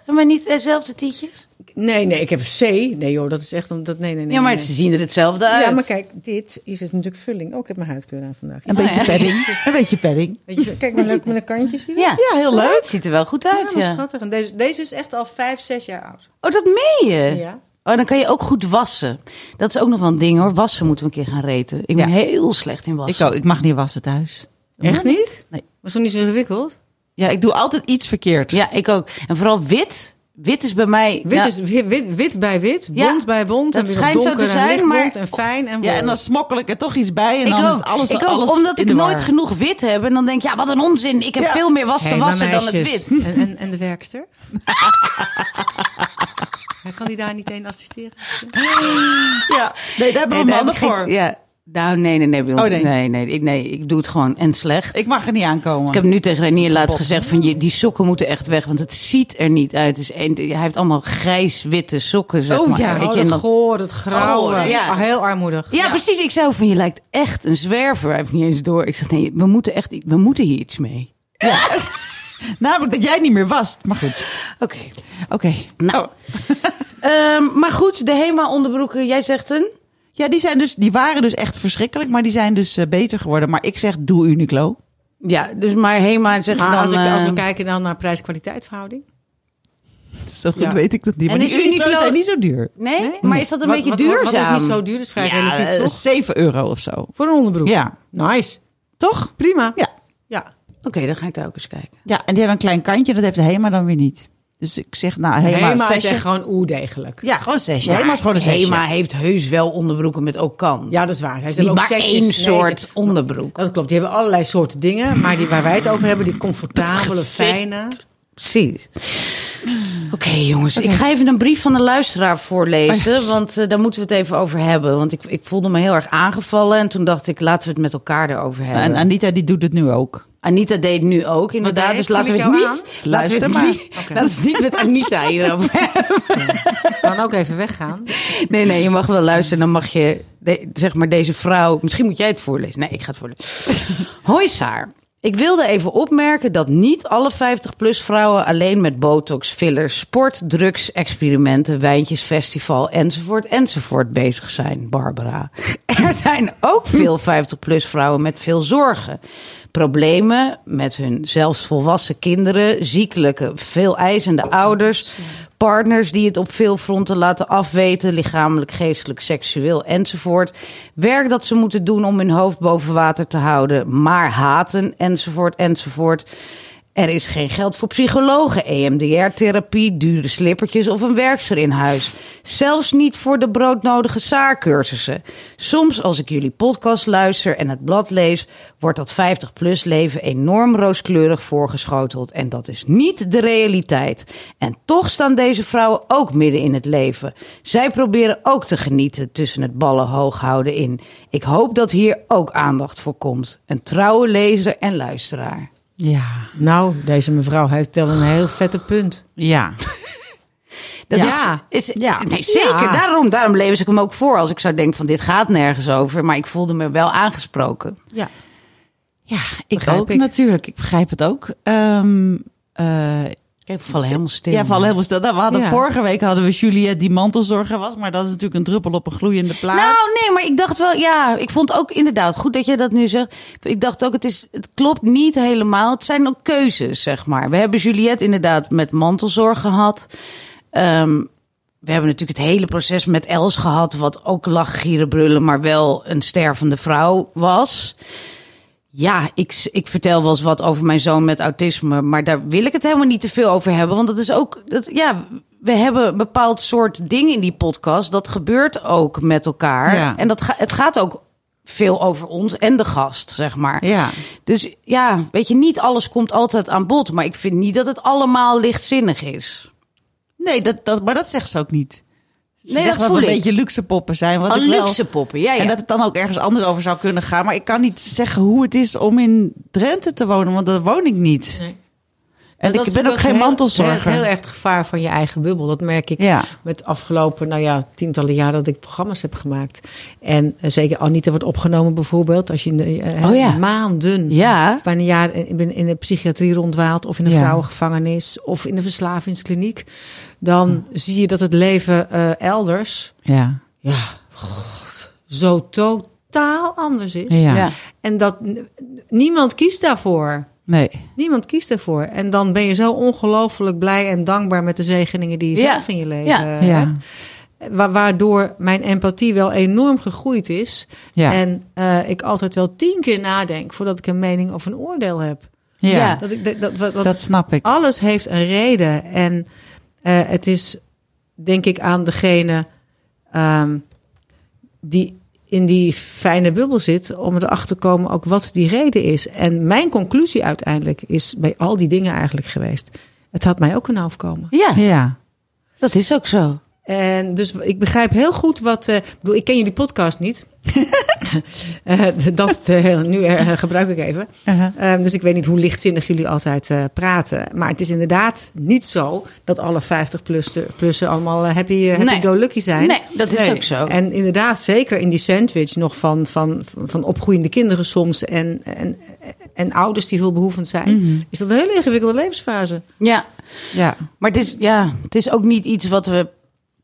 Speaker 3: Maar niet dezelfde tietjes?
Speaker 4: Nee, nee, ik heb een C. Nee joh, dat is echt omdat... Nee, nee, nee.
Speaker 3: Ja, maar
Speaker 4: nee.
Speaker 3: ze zien er hetzelfde uit.
Speaker 4: Ja, maar kijk, dit is het natuurlijk vulling. Oh, ik heb mijn huidkleur aan vandaag.
Speaker 2: Een
Speaker 3: Oh,
Speaker 2: beetje
Speaker 3: ja.
Speaker 2: padding. Een beetje padding.
Speaker 4: Kijk maar leuk met een kantje zie je?
Speaker 3: Ja.
Speaker 2: Ja, heel leuk.
Speaker 3: Het ziet er wel goed
Speaker 4: Ja,
Speaker 3: uit,
Speaker 4: maar
Speaker 3: ja.
Speaker 4: schattig. En deze, deze is echt al vijf, zes jaar oud.
Speaker 3: Oh, dat meen je?
Speaker 4: Ja.
Speaker 3: Oh, dan kan je ook goed wassen. Dat is ook nog wel een ding hoor. Wassen moeten we een keer gaan reten. Ik ben
Speaker 2: Ja.
Speaker 3: heel slecht in
Speaker 2: Ik,
Speaker 3: wassen.
Speaker 2: ook, ik mag niet wassen thuis.
Speaker 4: Echt niet?
Speaker 2: Nee.
Speaker 4: Was toch niet zo ingewikkeld?
Speaker 2: Ja, ik doe altijd iets verkeerd.
Speaker 3: Ja, ik ook. En vooral wit. Wit is bij mij...
Speaker 4: Wit
Speaker 3: ja,
Speaker 4: is wit, wit, wit bij wit,
Speaker 3: Ja,
Speaker 4: bont bij bont.
Speaker 3: dat
Speaker 4: en weer
Speaker 3: schijnt zo
Speaker 4: donker
Speaker 3: te
Speaker 4: en
Speaker 3: zijn,
Speaker 4: lichtbont
Speaker 3: maar-
Speaker 4: en fijn en
Speaker 2: Ja, en dan smokkel ik er toch iets bij en
Speaker 3: ik
Speaker 2: dan is
Speaker 3: ook.
Speaker 2: alles,
Speaker 3: ik ook,
Speaker 2: alles
Speaker 3: omdat ik nooit
Speaker 2: war.
Speaker 3: genoeg wit heb. En dan denk ik, ja, wat een onzin. Ik heb
Speaker 2: Ja.
Speaker 3: veel meer was te
Speaker 4: Hey,
Speaker 3: wassen dan het wit.
Speaker 4: En, en, en de werkster? Ja, kan die daar niet een assisteren? misschien?
Speaker 2: Ja, nee, daar hebben we mannen voor.
Speaker 3: Ja. Nou, nee, nee, nee. Bij ons,
Speaker 2: Oh, nee.
Speaker 3: nee. Nee, ik, nee, ik doe het gewoon en slecht.
Speaker 2: Ik mag er niet aankomen.
Speaker 3: Ik heb nu tegen Renier laatst gezegd van je, die sokken moeten echt weg, want het ziet er niet uit. Het is een, hij heeft allemaal grijs-witte sokken, zeg
Speaker 2: Oh,
Speaker 3: maar.
Speaker 2: ja,
Speaker 3: weet
Speaker 4: Oh,
Speaker 3: je,
Speaker 4: dat
Speaker 3: dan-
Speaker 4: goor, dat grauwe.
Speaker 3: Oh, ja.
Speaker 4: Ah, heel armoedig.
Speaker 3: ja, precies. Ik zei van je lijkt echt een zwerver. Hij heeft niet eens door. Ik zeg nee, we moeten echt, we moeten hier iets mee.
Speaker 2: Namelijk dat jij niet meer wast. Maar goed.
Speaker 3: Oké.
Speaker 2: Oké.
Speaker 3: Nou.
Speaker 2: Oh.
Speaker 3: Ehm, maar goed, de Hema onderbroeken. Jij zegt een.
Speaker 2: Ja, die, zijn dus, die waren dus echt verschrikkelijk, maar die zijn dus eh, beter geworden. Maar ik zeg, doe Uniqlo.
Speaker 3: Ja, dus maar Hema zeg
Speaker 4: Maar
Speaker 3: dan.
Speaker 4: als, ik, als we
Speaker 3: eh,
Speaker 4: kijken dan naar prijs-kwaliteit verhouding.
Speaker 2: Zo goed
Speaker 4: Ja.
Speaker 2: weet ik dat niet.
Speaker 3: En
Speaker 2: Maar
Speaker 3: is
Speaker 2: die Uniqlo
Speaker 3: Uniqlo-
Speaker 2: zijn niet zo duur.
Speaker 3: nee? maar is dat een
Speaker 4: Wat-
Speaker 3: beetje
Speaker 4: wat,
Speaker 3: duurzaam?
Speaker 4: Wat is niet zo duur, dat is vrij
Speaker 2: Ja,
Speaker 4: relatief
Speaker 2: eh,
Speaker 4: toch?
Speaker 2: 7 euro of zo.
Speaker 4: Voor een onderbroek.
Speaker 2: Ja.
Speaker 4: Nice.
Speaker 2: Toch?
Speaker 4: Prima.
Speaker 2: Ja.
Speaker 4: Ja.
Speaker 3: Oké, dan ga ik daar ook eens kijken.
Speaker 2: Ja, en die hebben een klein kantje, dat heeft de Hema dan weer niet. Dus ik zeg, nou, Hema,
Speaker 4: Hema
Speaker 2: zesje.
Speaker 4: gewoon oerdegelijk.
Speaker 2: Ja, gewoon zesje. Hema is gewoon een zesje.
Speaker 3: Hema heeft heus wel onderbroeken met ook kan.
Speaker 4: Ja, dat is waar. Hij
Speaker 3: is niet maar één soort onderbroek.
Speaker 4: Dat klopt. Die hebben allerlei soorten dingen. Maar die waar wij het over hebben, die comfortabele, fijne.
Speaker 3: Precies. Oké, jongens. Ik ga even een brief van de luisteraar voorlezen. Want eh, daar moeten we het even over hebben. Want ik, ik voelde me heel erg aangevallen. En toen dacht ik, laten we het met elkaar erover hebben.
Speaker 2: En Anita die doet het nu ook.
Speaker 3: Anita deed nu ook, inderdaad. Dus laten we het niet,
Speaker 4: jou
Speaker 3: laten we
Speaker 2: Luister
Speaker 3: het niet, laten we het niet met Anita hierover hebben.
Speaker 4: Kan ook even weggaan.
Speaker 3: Nee, nee, je mag wel luisteren. Dan mag je, zeg maar, deze vrouw... Misschien moet jij het voorlezen. Nee, ik ga het voorlezen. Hoi Saar. Ik wilde even opmerken dat niet alle 50-plus vrouwen alleen met botox, fillers, sport, drugs, experimenten, wijntjes, festival enzovoort enzovoort bezig zijn, Barbara. Er zijn ook veel 50-plus vrouwen met veel zorgen. Problemen met hun zelfs volwassen kinderen, ziekelijke, veel eisende ouders, partners die het op veel fronten laten afweten, lichamelijk, geestelijk, seksueel enzovoort. Werk dat ze moeten doen om hun hoofd boven water te houden, maar haten enzovoort enzovoort. Er is geen geld voor psychologen, EMDR-therapie, dure slippertjes of een werkster in huis. Zelfs niet voor de broodnodige SAAR-cursussen. Soms als ik jullie podcast luister en het blad lees, wordt dat 50-plus leven enorm rooskleurig voorgeschoteld. En dat is niet de realiteit. En toch staan deze vrouwen ook midden in het leven. Zij proberen ook te genieten tussen het ballen hoog houden in. Ik hoop dat hier ook aandacht voor komt. Een trouwe lezer en luisteraar.
Speaker 2: Ja.
Speaker 4: Nou, deze mevrouw heeft wel een heel vette punt.
Speaker 2: Ja.
Speaker 3: Dat
Speaker 4: Ja.
Speaker 3: is, is,
Speaker 2: Ja.
Speaker 3: Nee, zeker.
Speaker 4: Ja.
Speaker 3: Daarom, daarom lees ik hem ook voor. Als ik zou denken van dit gaat nergens over. Maar ik voelde me wel aangesproken.
Speaker 4: Ja.
Speaker 2: Ja, ik
Speaker 4: Begrijp
Speaker 2: ook
Speaker 4: ik.
Speaker 2: natuurlijk. Ik begrijp het ook. Ehm eh,
Speaker 3: Kijk, we vallen helemaal stil.
Speaker 2: ja, val helemaal stil. Nou, we hadden
Speaker 4: Ja.
Speaker 2: vorige week hadden we Juliette die mantelzorger was, maar dat is natuurlijk een druppel op een gloeiende plaat.
Speaker 3: Nou, nee, maar ik dacht wel, ja, ik vond ook inderdaad goed dat je dat nu zegt. Ik dacht ook, het, is, het klopt niet helemaal. Het zijn ook keuzes, zeg maar. We hebben Juliette inderdaad met mantelzorg gehad. Ehm, we hebben natuurlijk het hele proces met Els gehad, wat ook lachen, gieren, brullen, maar wel een stervende vrouw was. Ja, ik, ik vertel wel eens wat over mijn zoon met autisme, maar daar wil ik het helemaal niet te veel over hebben. Want dat is ook, dat, ja, we hebben een bepaald soort ding in die podcast. Dat gebeurt ook met elkaar.
Speaker 2: Ja.
Speaker 3: En dat ga, het gaat ook veel over ons en de gast, zeg maar.
Speaker 2: Ja.
Speaker 3: Dus ja, weet je, niet alles komt altijd aan bod. Maar ik vind niet dat het allemaal lichtzinnig is.
Speaker 2: Nee, dat, dat, maar dat zegt ze ook niet.
Speaker 3: Nee,
Speaker 2: zegt
Speaker 3: dat
Speaker 2: een beetje luxe poppen zijn. Wat
Speaker 3: Oh,
Speaker 2: ik wel-
Speaker 3: luxe poppen, ja, ja.
Speaker 2: En dat het dan ook ergens anders over zou kunnen gaan. Maar ik kan niet zeggen hoe het is om in Drenthe te wonen, want daar woon ik niet.
Speaker 4: Nee.
Speaker 2: En
Speaker 4: Dat
Speaker 2: ik ben ook geen
Speaker 4: heel-
Speaker 2: mantelzorger.
Speaker 4: Heel, heel erg het gevaar van je eigen bubbel. Dat merk ik
Speaker 2: Ja.
Speaker 4: met afgelopen nou ja, tientallen jaren dat ik programma's heb gemaakt. En eh, zeker Anita wordt opgenomen bijvoorbeeld. Als je in de, eh,
Speaker 3: Oh ja.
Speaker 4: maanden,
Speaker 3: Ja.
Speaker 4: bijna een jaar in, in de psychiatrie rondwaalt. Of in een vrouwengevangenis. Of in de verslavingskliniek. Dan zie je dat het leven eh, elders
Speaker 2: Ja.
Speaker 4: ja, god, zo totaal anders is.
Speaker 2: Ja.
Speaker 3: Ja.
Speaker 4: En dat niemand kiest daarvoor.
Speaker 2: Nee.
Speaker 4: Niemand kiest ervoor. En dan ben je zo ongelooflijk blij en dankbaar met de zegeningen die je
Speaker 3: Ja.
Speaker 4: zelf in je leven
Speaker 3: Ja.
Speaker 4: hebt.
Speaker 2: Ja.
Speaker 4: Wa- Waardoor mijn empathie wel enorm gegroeid is.
Speaker 2: Ja.
Speaker 4: En eh, ik altijd wel tien keer nadenk voordat ik een mening of een oordeel heb.
Speaker 2: Ja.
Speaker 3: Ja.
Speaker 4: Dat, ik, dat, dat, wat- wat-
Speaker 2: Dat snap ik.
Speaker 4: alles heeft een reden. En eh, het is, denk ik, aan degene ehm, die in die fijne bubbel zit, om erachter te komen ook wat die reden is. En mijn conclusie uiteindelijk is bij al die dingen eigenlijk geweest. Het had mij ook kunnen overkomen.
Speaker 3: ja,
Speaker 2: Ja.
Speaker 3: dat is ook zo.
Speaker 4: En dus ik begrijp heel goed wat. eh, ik bedoel, ik ken jullie podcast niet. Eh, dat eh, heel- nu gebruik ik even.
Speaker 2: Uh-huh.
Speaker 4: Ehm, dus ik weet niet hoe lichtzinnig jullie altijd eh, praten. Maar het is inderdaad niet zo dat alle 50-plussen allemaal happy, happy
Speaker 3: Nee.
Speaker 4: go lucky zijn.
Speaker 3: Nee, dat is ook zo.
Speaker 4: En inderdaad, zeker in die sandwich nog van, van, van opgroeiende kinderen soms en, en, en ouders die hulpbehoevend zijn,
Speaker 3: Mhm.
Speaker 4: is dat een hele ingewikkelde levensfase.
Speaker 3: Ja,
Speaker 2: Ja.
Speaker 3: maar het is, ja, het is ook niet iets wat we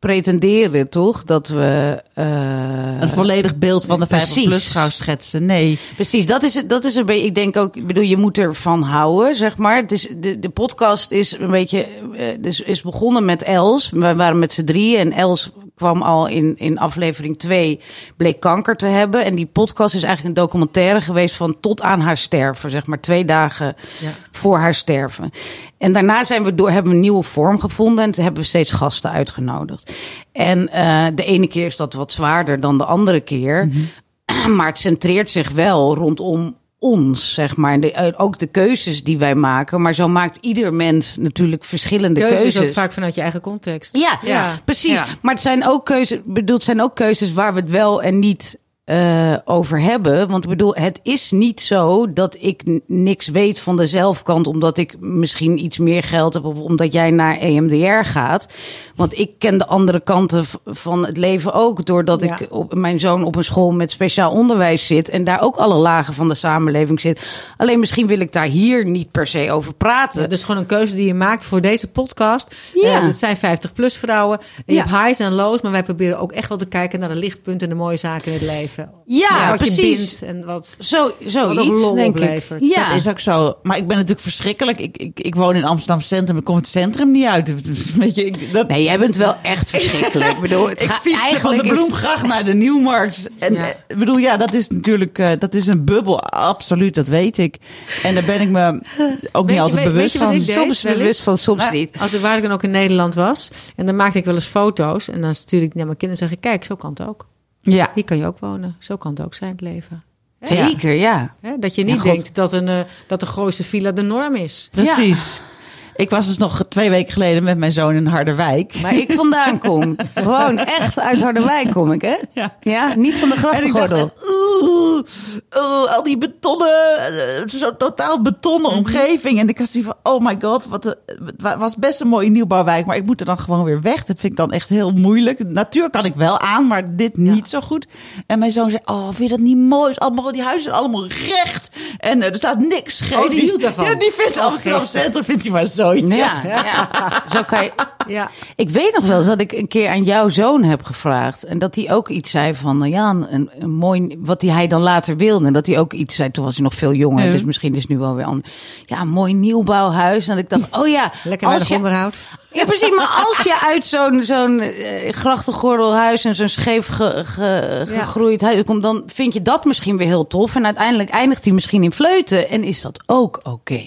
Speaker 3: pretenderen, toch? Dat we... eh,
Speaker 2: Een volledig beeld van de
Speaker 3: Precies.
Speaker 2: 50 plus vrouw schetsen. Nee.
Speaker 3: Precies, dat is, het- dat is een beetje. Ik denk ook, ik bedoel, je moet ervan houden, zeg maar. Het is, de, de podcast is een beetje. eh, dus is begonnen met Els. We waren met z'n drieën en Els kwam al in, in aflevering 2, bleek kanker te hebben. En die podcast is eigenlijk een documentaire geweest van tot aan haar sterven, zeg maar twee dagen
Speaker 4: Ja.
Speaker 3: voor haar sterven. En daarna zijn we door, hebben we een nieuwe vorm gevonden en hebben we steeds gasten uitgenodigd. En eh, de ene keer is dat wat zwaarder dan de andere keer. Maar het centreert zich wel rondom ons, zeg maar. De, eh, ook de keuzes die wij maken. Maar zo maakt ieder mens natuurlijk verschillende
Speaker 4: Keuze
Speaker 3: keuzes.
Speaker 4: is ook vaak vanuit je eigen context.
Speaker 3: Ja,
Speaker 4: Ja.
Speaker 3: precies.
Speaker 1: Ja.
Speaker 3: Maar het zijn ook keuzes, bedoel, het zijn ook keuzes waar we het wel en niet eh, over hebben. Want ik bedoel, het is niet zo dat ik niks weet van de zelfkant, omdat ik misschien iets meer geld heb of omdat jij naar EMDR gaat. Want ik ken de andere kanten van het leven ook, doordat
Speaker 4: Ja.
Speaker 3: ik op, mijn zoon op een school met speciaal onderwijs zit en daar ook alle lagen van de samenleving zit. Alleen misschien wil ik daar hier niet per se over praten.
Speaker 4: Ja, dus gewoon een keuze die je maakt voor deze podcast.
Speaker 3: Ja.
Speaker 4: Eh, dat zijn 50-plus vrouwen. En je
Speaker 3: Ja.
Speaker 4: hebt highs en lows, maar wij proberen ook echt wel te kijken naar de lichtpunten en de mooie zaken in het leven.
Speaker 3: Ja,
Speaker 4: wat
Speaker 3: precies.
Speaker 4: je bindt en wat...
Speaker 3: Zo,
Speaker 4: Wat ook lol
Speaker 3: denk ik.
Speaker 4: oplevert.
Speaker 3: Ja.
Speaker 2: Dat is ook zo. Maar ik ben natuurlijk verschrikkelijk. Ik, ik, ik woon in Amsterdam Centrum. Ik kom het centrum niet uit. Weet je, ik, dat,
Speaker 3: Nee, jij bent wel echt verschrikkelijk. Ik bedoel, het
Speaker 2: ik fiets van
Speaker 3: eigenlijk
Speaker 2: de
Speaker 3: is-
Speaker 2: Bloemgracht naar de Nieuwmarkt. En
Speaker 4: Ja.
Speaker 2: eh, ik bedoel, ja, dat is natuurlijk eh, dat is een bubbel. Absoluut, dat weet ik. En daar ben ik me ook niet
Speaker 4: je-
Speaker 2: altijd
Speaker 4: weet-
Speaker 2: bewust van.
Speaker 4: ik
Speaker 3: soms
Speaker 4: wel eens.
Speaker 3: bewust van, soms niet.
Speaker 4: Als ik, waar ik dan ook in Nederland was. En dan maakte ik wel eens foto's. En dan stuurde ik naar mijn kinderen en zeg ik... Kijk, zo kan het ook.
Speaker 2: Ja,
Speaker 4: Hier kan je ook wonen. Zo kan het ook zijn, het leven.
Speaker 3: Zeker, ja.
Speaker 4: Hè? Dat je niet denkt dat, een, eh, dat de grootste villa de norm is.
Speaker 2: precies. Ik was dus nog twee weken geleden met mijn zoon in Harderwijk.
Speaker 3: Waar ik vandaan kom. Gewoon echt uit Harderwijk kom ik, hè?
Speaker 2: Ja.
Speaker 3: Ja, niet van de
Speaker 2: En ik dacht,
Speaker 3: grachtengordel.
Speaker 2: oeh, oeh, al die betonnen, eh, zo totaal betonnen omgeving. En ik had zoiets van, oh my god, wat wa- was best een mooie nieuwbouwwijk. Maar ik moet er dan gewoon weer weg. Dat vind ik dan echt heel moeilijk. Natuur kan ik wel aan, maar dit niet zo goed. En mijn zoon zei, oh, vind je dat niet mooi? Allemaal, die huizen zijn allemaal recht. En eh, er staat niks scheef.
Speaker 4: Oh, die hield daarvan.
Speaker 2: Ja, die vindt
Speaker 4: Oh,
Speaker 2: Amsterdam. Centrum, vindt hij maar
Speaker 3: Ja, ja. Zo kan je...
Speaker 4: Ja.
Speaker 3: Ik weet nog wel eens dat ik een keer aan jouw zoon heb gevraagd. En dat hij ook iets zei van, nou ja, een, een mooi, wat hij dan later wilde. En dat hij ook iets zei, toen was hij nog veel jonger.
Speaker 2: Ja.
Speaker 3: Dus misschien is het nu wel weer anders. Ja, een mooi nieuwbouwhuis. En ik dacht, oh ja.
Speaker 4: Lekker
Speaker 3: als je-
Speaker 4: onderhoud.
Speaker 3: Ja, precies. Maar als je uit zo'n zo'n eh, grachtengordelhuis en zo'n scheef ge- ge-
Speaker 4: Ja.
Speaker 3: gegroeid huis komt, dan vind je dat misschien weer heel tof. En uiteindelijk eindigt hij misschien in fleuten. En is dat ook oké?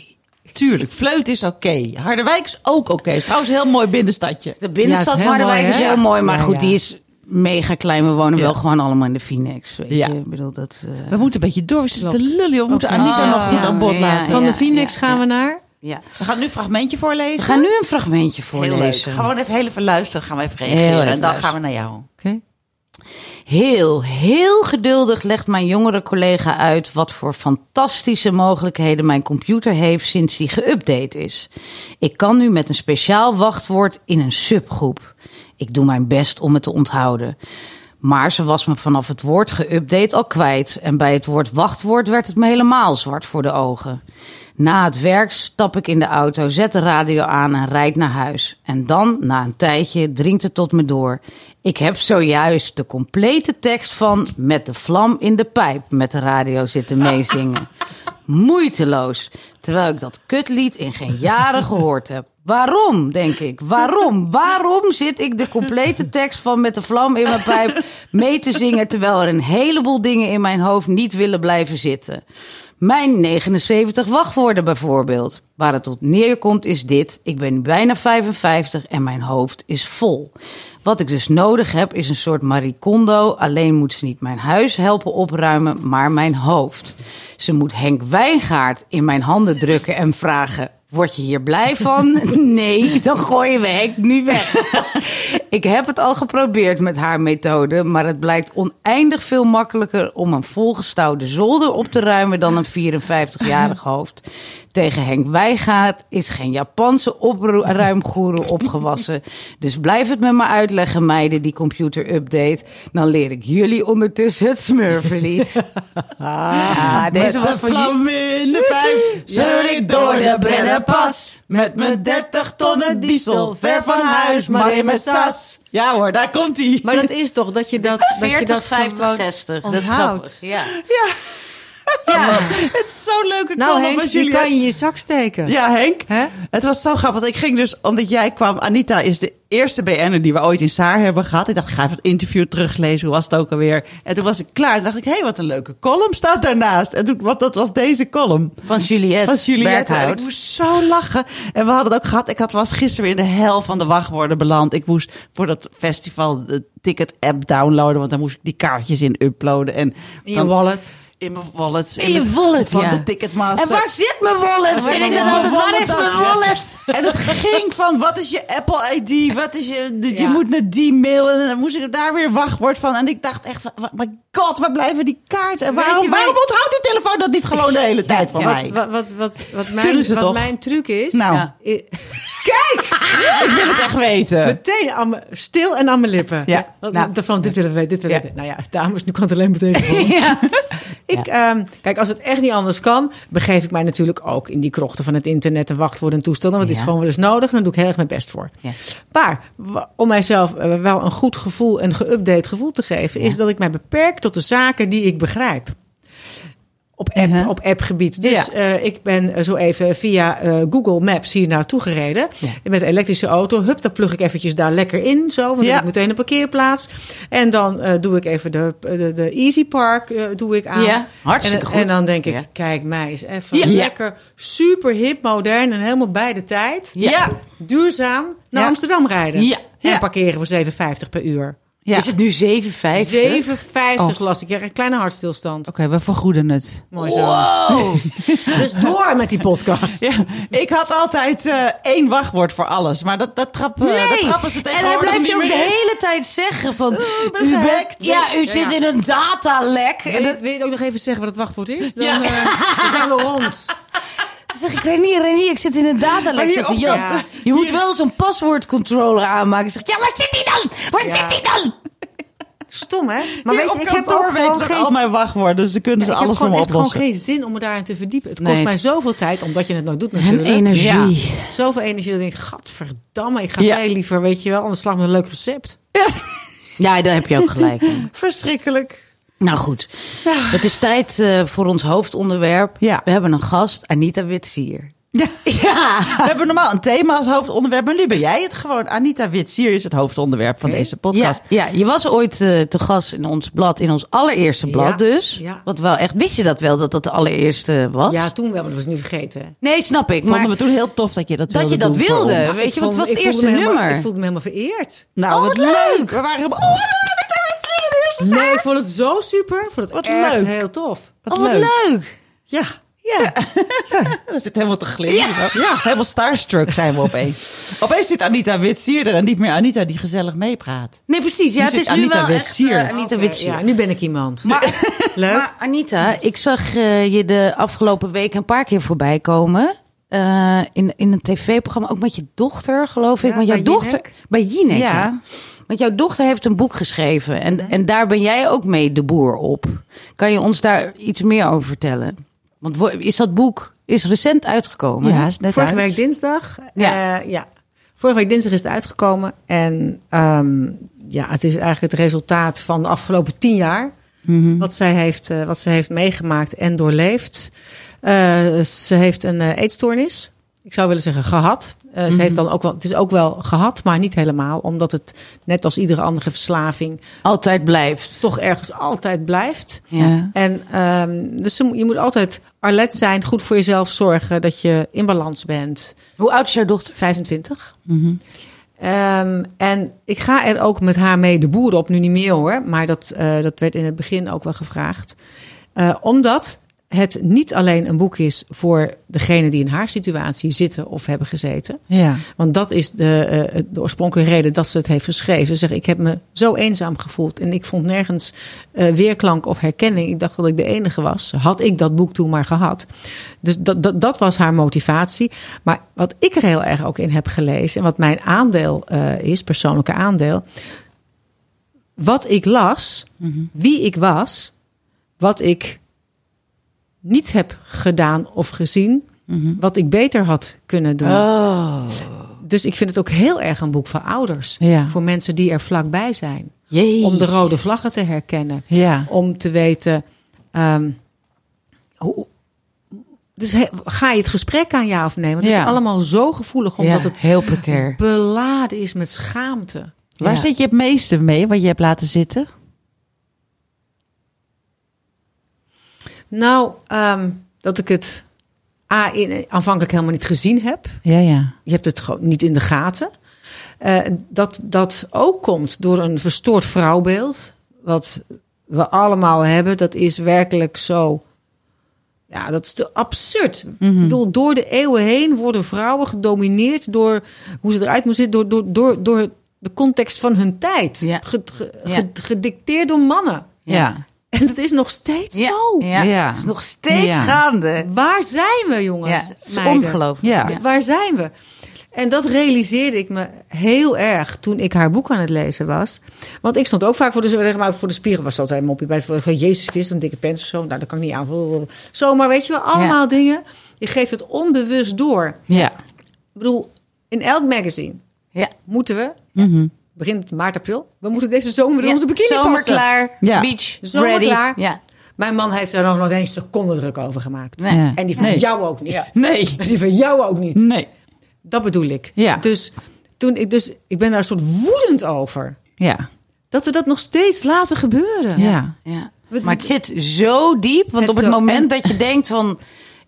Speaker 2: Tuurlijk, Vleut is oké. Harderwijk is ook oké. Is trouwens een heel mooi binnenstadje.
Speaker 3: De binnenstad van
Speaker 4: heel
Speaker 3: Harderwijk
Speaker 4: mooi,
Speaker 3: is heel mooi. Maar
Speaker 4: Ja,
Speaker 3: goed,
Speaker 4: ja.
Speaker 3: die is mega klein. We wonen
Speaker 2: Ja.
Speaker 3: wel gewoon allemaal in de Phoenix. Weet
Speaker 2: Ja.
Speaker 3: je? Ik bedoel, dat... eh,
Speaker 2: We moeten een beetje door. We zitten te lullen. We moeten
Speaker 4: Oké.
Speaker 2: Anita nog goed aan bod
Speaker 3: ja,
Speaker 2: laten.
Speaker 4: Van
Speaker 3: ja,
Speaker 4: de Phoenix
Speaker 3: ja,
Speaker 4: gaan we naar...
Speaker 3: ja.
Speaker 2: We gaan nu een fragmentje voorlezen.
Speaker 3: We gaan nu een fragmentje
Speaker 2: Heel leuk.
Speaker 3: voorlezen.
Speaker 2: Gewoon even heel even luisteren. Gaan we even
Speaker 3: Heel
Speaker 2: reageren. en dan
Speaker 3: luisteren.
Speaker 2: gaan we naar jou.
Speaker 4: Oké.
Speaker 3: Heel, heel geduldig legt mijn jongere collega uit wat voor fantastische mogelijkheden mijn computer heeft sinds die geüpdate is. Ik kan nu met een speciaal wachtwoord in een subgroep. Ik doe mijn best om het te onthouden. Maar ze was me vanaf het woord geüpdate al kwijt. En bij het woord wachtwoord werd het me helemaal zwart voor de ogen. Na het werk stap ik in de auto, zet de radio aan en rijd naar huis. En dan, na een tijdje, dringt het tot me door. Ik heb zojuist de complete tekst van Met de vlam in de pijp met de radio zitten meezingen. Moeiteloos. Terwijl ik dat kutlied in geen jaren gehoord heb. Waarom, denk ik? Waarom? Waarom zit ik de complete tekst van Met de vlam in mijn pijp mee te zingen... terwijl er een heleboel dingen in mijn hoofd niet willen blijven zitten? Mijn 79 wachtwoorden bijvoorbeeld. Waar het tot neerkomt is dit. Ik ben bijna 55 en mijn hoofd is vol. Wat ik dus nodig heb is een soort Marie Kondo. Alleen moet ze niet mijn huis helpen opruimen, maar mijn hoofd. Ze moet Henk Wijngaard in mijn handen drukken en vragen... Word je hier blij van? Nee, dan gooien we Henk nu weg. Ik heb het al geprobeerd met haar methode, maar het blijkt oneindig veel makkelijker om een volgestouwde zolder op te ruimen dan een 54-jarig hoofd. Tegen Henk Wijgaard is geen Japanse opruimgoeroe opgewassen. Dus blijf het met me uitleggen, meiden, die computer update. Dan leer ik jullie ondertussen het smurfenlied. Ah, deze was voor
Speaker 2: vlam in de pijp.
Speaker 3: Zeur ik door de Brennerpas.
Speaker 2: Met mijn 30 tonnen diesel. Ver van huis, maar in mijn sas. Ja hoor, daar komt hij.
Speaker 4: Maar dat is toch dat je dat, dat, je
Speaker 3: 40,
Speaker 4: dat
Speaker 3: 50,
Speaker 4: gewoon
Speaker 3: 60. Dat is
Speaker 4: onthoudt.
Speaker 3: grappig. Ja.
Speaker 2: Ja,
Speaker 3: Ja.
Speaker 2: het is zo'n leuke
Speaker 4: Nou
Speaker 2: column
Speaker 4: Henk,
Speaker 2: jullie...
Speaker 4: kan je in je zak steken.
Speaker 2: Ja, Henk. Het was zo grappig. Want ik ging dus, omdat jij kwam... Anita is de eerste BN'er die we ooit in Saar hebben gehad. Ik dacht, ik ga even het interview teruglezen. Hoe was het ook alweer? En toen was ik klaar. Toen dacht ik, hé, hey, wat een leuke column staat daarnaast. En toen, wat, dat was deze column.
Speaker 3: Van Juliette.
Speaker 2: Van Juliette. En ik moest zo lachen. En we hadden het ook gehad. Ik had, was gisteren weer in de hel van de wachtwoorden beland. Ik moest voor dat festival de ticket-app downloaden. Want dan moest ik die kaartjes in uploaden. En
Speaker 4: In je wallet.
Speaker 2: In mijn wallet.
Speaker 3: In je wallet,
Speaker 2: van
Speaker 3: ja.
Speaker 2: de Ticketmaster.
Speaker 3: En waar zit mijn wallet?
Speaker 2: Waar is mijn
Speaker 3: waar is
Speaker 2: wallet
Speaker 3: mijn wallet?
Speaker 2: En het ging van, wat is je Apple ID? Wat is je, je
Speaker 4: Ja.
Speaker 2: moet naar die mail. En dan moest ik daar weer wachtwoord van. En ik dacht echt, my god, waar blijven die kaarten? En waarom, waarom onthoudt die telefoon dat niet gewoon de hele tijd van mij?
Speaker 4: Wat, wat, wat, wat, mijn, wat mijn truc is.
Speaker 2: Nou.
Speaker 3: Ja.
Speaker 4: I-
Speaker 2: Ik wil het echt weten.
Speaker 4: Meteen aan stil en aan mijn lippen.
Speaker 2: Ja. Nou.
Speaker 4: Van, dit willen we weten, dit willen we
Speaker 3: Ja.
Speaker 4: weten. Nou ja, dames, nu kan het alleen betekenen.
Speaker 3: Ja.
Speaker 4: Ik, ehm, kijk, als het echt niet anders kan, begeef ik mij natuurlijk ook in die krochten van het internet en wachtwoorden en toestanden. Want het is gewoon wel eens nodig. Dan doe ik heel erg mijn best voor.
Speaker 3: Ja.
Speaker 4: Maar om mijzelf eh, wel een goed gevoel, een geüpdate gevoel te geven, is dat ik mij beperk tot de zaken die ik begrijp. Op, app,
Speaker 2: Uh-huh.
Speaker 4: op appgebied. Dus
Speaker 2: Ja.
Speaker 4: eh, ik ben eh, zo even via eh, Google Maps hier naartoe gereden.
Speaker 2: Ja.
Speaker 4: Met een elektrische auto. Hup, dan plug ik eventjes daar lekker in. Zo, want dan
Speaker 2: Ja.
Speaker 4: heb ik meteen een parkeerplaats. En dan eh, doe ik even de, de, de Easy Park eh, doe ik aan.
Speaker 3: Ja, hartstikke
Speaker 4: en,
Speaker 3: goed.
Speaker 4: En dan denk ik, kijk mij eens even
Speaker 3: Ja.
Speaker 4: lekker super hip, modern en helemaal bij de tijd.
Speaker 2: Ja.
Speaker 4: Duurzaam naar. Amsterdam rijden.
Speaker 3: Ja.
Speaker 4: En parkeren voor 7,50 per uur.
Speaker 2: Ja.
Speaker 3: Is het nu 7,50?
Speaker 4: 7,50
Speaker 2: Oh.
Speaker 4: las ik. Ja, een kleine hartstilstand.
Speaker 2: Oké, we vergoeden het.
Speaker 4: Mooi zo.
Speaker 3: Wow.
Speaker 4: Dus door met die podcast.
Speaker 2: Ja, ik had altijd eh, één wachtwoord voor alles. Maar dat, dat, trappen, dat
Speaker 3: Nee,
Speaker 2: trappen ze
Speaker 3: en hij
Speaker 2: tegenwoordig
Speaker 3: blijft je ook de hele tijd zeggen van...
Speaker 2: ben
Speaker 3: u bent, ja, u zit in een datalek.
Speaker 4: Wil
Speaker 3: En
Speaker 4: je,
Speaker 3: dat,
Speaker 4: wil je ook nog even zeggen wat het wachtwoord is? Dan,
Speaker 2: Ja.
Speaker 4: eh, dan zijn we rond.
Speaker 3: zeg ik, Renier, Renier, ik zit in een hij,
Speaker 2: op-
Speaker 3: ja, je moet wel zo'n paswoordcontroller aanmaken. Ik zeg, ja, waar zit hij dan? Waar
Speaker 4: Ja.
Speaker 3: zit hij dan?
Speaker 4: Stom, hè? Maar weet je, ik heb ook gewoon
Speaker 2: ze
Speaker 4: geen...
Speaker 2: al mijn wachtwoorden. Dus dan kunnen ze
Speaker 4: ik heb
Speaker 2: alles voor
Speaker 4: gewoon
Speaker 2: me
Speaker 4: echt gewoon geen zin om me daarin te verdiepen. Het
Speaker 3: Nee.
Speaker 4: kost mij zoveel tijd, omdat je het nou doet
Speaker 3: En
Speaker 4: natuurlijk.
Speaker 3: energie.
Speaker 2: Ja.
Speaker 4: Zoveel energie dat ik denk, gadverdamme, ik ga
Speaker 2: Ja.
Speaker 4: veel liever, weet je wel, anders slag met een leuk recept.
Speaker 3: Ja, daar heb je ook gelijk in.
Speaker 2: Verschrikkelijk.
Speaker 3: Nou goed, het is tijd eh, voor ons hoofdonderwerp.
Speaker 2: Ja.
Speaker 3: We hebben een gast, Anita Witsier.
Speaker 2: Ja.
Speaker 3: Ja.
Speaker 2: We hebben normaal een thema als hoofdonderwerp, maar nu ben jij het gewoon. Anita Witsier is het hoofdonderwerp van deze podcast.
Speaker 3: ja, je was ooit eh, te gast in ons blad, in ons allereerste blad
Speaker 4: Ja,
Speaker 3: dus.
Speaker 4: ja.
Speaker 3: Wat wel echt, wist je dat wel, dat dat de allereerste was?
Speaker 4: Ja, toen wel, maar dat was nu vergeten.
Speaker 3: Nee, snap ik.
Speaker 2: Vonden
Speaker 3: Maar
Speaker 2: we toen heel tof dat je dat
Speaker 3: dat
Speaker 2: wilde
Speaker 3: je dat
Speaker 2: doen voor
Speaker 3: wilde, weet je, want het was het eerste
Speaker 4: me helemaal-
Speaker 3: nummer.
Speaker 4: Ik voelde me helemaal vereerd.
Speaker 2: Nou,
Speaker 3: Oh,
Speaker 2: wat
Speaker 3: wat
Speaker 2: leuk.
Speaker 3: leuk.
Speaker 2: We waren helemaal... Oh,
Speaker 4: Nee, ik vond het zo super. Ik vond het
Speaker 2: Wat
Speaker 4: echt
Speaker 2: leuk.
Speaker 4: heel tof.
Speaker 3: oh, wat leuk.
Speaker 4: Ja.
Speaker 2: Ja. Dat zit helemaal te glimmen. Ja. Helemaal starstruck zijn we opeens. Opeens zit Anita Witsier er en niet meer Anita die gezellig meepraat.
Speaker 3: Nee, precies. Ja,
Speaker 2: Nu
Speaker 3: het is nu
Speaker 2: Anita
Speaker 3: wel
Speaker 2: Witsier.
Speaker 3: echt Anita
Speaker 4: Oké,
Speaker 3: Witsier.
Speaker 4: Ja, nu ben ik iemand.
Speaker 3: Maar,
Speaker 4: Leuk.
Speaker 3: maar Anita, ik zag eh, je de afgelopen week een paar keer voorbij komen. Eh, in, in een tv-programma, ook met je dochter, geloof ik.
Speaker 4: Ja,
Speaker 3: Want jouw
Speaker 4: bij
Speaker 3: dochter.
Speaker 4: Jinek.
Speaker 3: Bij Jinek.
Speaker 2: Ja.
Speaker 3: Ja. Want jouw dochter heeft een boek geschreven. En, en daar ben jij ook mee de boer op. Kan je ons daar iets meer over vertellen? Want is dat boek is recent uitgekomen?
Speaker 2: Ja, is net
Speaker 4: Vorige
Speaker 2: uit.
Speaker 4: week dinsdag.
Speaker 3: Ja.
Speaker 4: Ja. ja. Vorige week dinsdag is het uitgekomen. En ehm, ja, het is eigenlijk het resultaat van de afgelopen tien jaar.
Speaker 2: Mhm.
Speaker 4: Wat, zij heeft, eh, wat ze heeft meegemaakt en doorleefd. Eh, ze heeft een eh, eetstoornis. Ik zou willen zeggen gehad. Eh, Ze heeft dan ook wel, het is ook wel gehad, maar niet helemaal. Omdat het net als iedere andere verslaving
Speaker 3: Altijd blijft.
Speaker 4: toch ergens altijd blijft.
Speaker 2: Ja.
Speaker 4: En ehm, dus je moet altijd alert zijn, goed voor jezelf zorgen dat je in balans bent.
Speaker 3: Hoe oud is jouw dochter?
Speaker 4: 25.
Speaker 2: Mhm.
Speaker 4: Ehm, en ik ga er ook met haar mee de boer op, nu niet meer hoor. Maar dat, eh, dat werd in het begin ook wel gevraagd. Eh, omdat het niet alleen een boek is voor degene die in haar situatie zitten of hebben gezeten.
Speaker 2: Ja.
Speaker 4: Want dat is de, eh, de oorspronkelijke reden dat ze het heeft geschreven. Ze zegt, ik heb me zo eenzaam gevoeld. En ik vond nergens eh, weerklank of herkenning. Ik dacht dat ik de enige was. Had ik dat boek toen maar gehad. Dus dat, dat, dat was haar motivatie. Maar wat ik er heel erg ook in heb gelezen... en wat mijn aandeel eh, is, persoonlijke aandeel... wat ik las, wie ik was... wat ik niet heb gedaan of gezien... wat ik beter had kunnen doen.
Speaker 3: Oh.
Speaker 4: Dus ik vind het ook heel erg een boek voor ouders.
Speaker 2: Ja.
Speaker 4: Voor mensen die er vlakbij zijn. Om de rode vlaggen te herkennen.
Speaker 2: Ja.
Speaker 4: Om te weten. ehm, hoe, dus he- ga je het gesprek aan ja of nee? Want het
Speaker 2: Ja.
Speaker 4: is allemaal zo gevoelig. Omdat het
Speaker 3: heel precair.
Speaker 4: beladen is met schaamte.
Speaker 2: Waar zit je het meeste mee, wat je hebt laten zitten?
Speaker 4: Nou, ehm, dat ik het A, in, aanvankelijk helemaal niet gezien heb.
Speaker 2: Ja, ja.
Speaker 4: Je hebt het gewoon niet in de gaten. Eh, dat dat ook komt door een verstoord vrouwbeeld. Wat we allemaal hebben, dat is werkelijk zo. Ja, dat is te absurd.
Speaker 2: Mhm.
Speaker 4: Ik bedoel, door de eeuwen heen worden vrouwen gedomineerd door hoe ze eruit moeten zitten, door, door, door, door de context van hun tijd.
Speaker 3: Ja.
Speaker 4: Ge- ge-
Speaker 3: Ja.
Speaker 4: ge- gedicteerd door mannen.
Speaker 2: Ja.
Speaker 4: En dat is nog steeds
Speaker 3: Ja,
Speaker 4: zo.
Speaker 3: ja.
Speaker 2: Ja.
Speaker 3: Het is nog steeds
Speaker 2: Ja.
Speaker 3: gaande.
Speaker 4: Waar zijn we,
Speaker 3: Ja,
Speaker 4: jongens?
Speaker 3: het is
Speaker 4: meiden?
Speaker 3: ongelooflijk.
Speaker 2: Ja.
Speaker 4: Waar zijn we? En dat realiseerde ik me heel erg toen ik haar boek aan het lezen was. Want ik stond ook vaak voor de, regelmatig voor de spiegel. Was altijd een mopje bij van van Jezus Christus, een dikke pens of zo. Nou, dat kan ik niet aan. Zomaar, weet je wel, allemaal dingen. Je geeft het onbewust door.
Speaker 2: Ja.
Speaker 4: Ik bedoel, in elk magazine
Speaker 3: Ja.
Speaker 4: moeten we,
Speaker 2: Mhm.
Speaker 4: begint het maart, april, we moeten deze zomer
Speaker 3: Ja,
Speaker 4: onze bikini
Speaker 3: Zomer
Speaker 4: passen.
Speaker 3: klaar,
Speaker 2: Ja.
Speaker 3: beach,
Speaker 4: Zomer
Speaker 3: ready.
Speaker 4: klaar.
Speaker 3: Ja.
Speaker 4: Mijn man heeft er nog nog eens seconde druk over gemaakt.
Speaker 3: Nee.
Speaker 2: Ja.
Speaker 4: En die van
Speaker 2: Nee.
Speaker 4: jou ook niet.
Speaker 2: Nee.
Speaker 4: En die van jou ook niet.
Speaker 2: Nee.
Speaker 4: Dat bedoel ik.
Speaker 2: Ja.
Speaker 4: Dus, toen ik, dus ik ben daar een soort woedend over.
Speaker 2: Ja.
Speaker 4: Dat we dat nog steeds laten gebeuren.
Speaker 2: Ja.
Speaker 3: Ja. Maar het zit zo diep, want
Speaker 4: Het
Speaker 3: op het
Speaker 4: zo-
Speaker 3: moment
Speaker 4: en-
Speaker 3: dat je denkt van...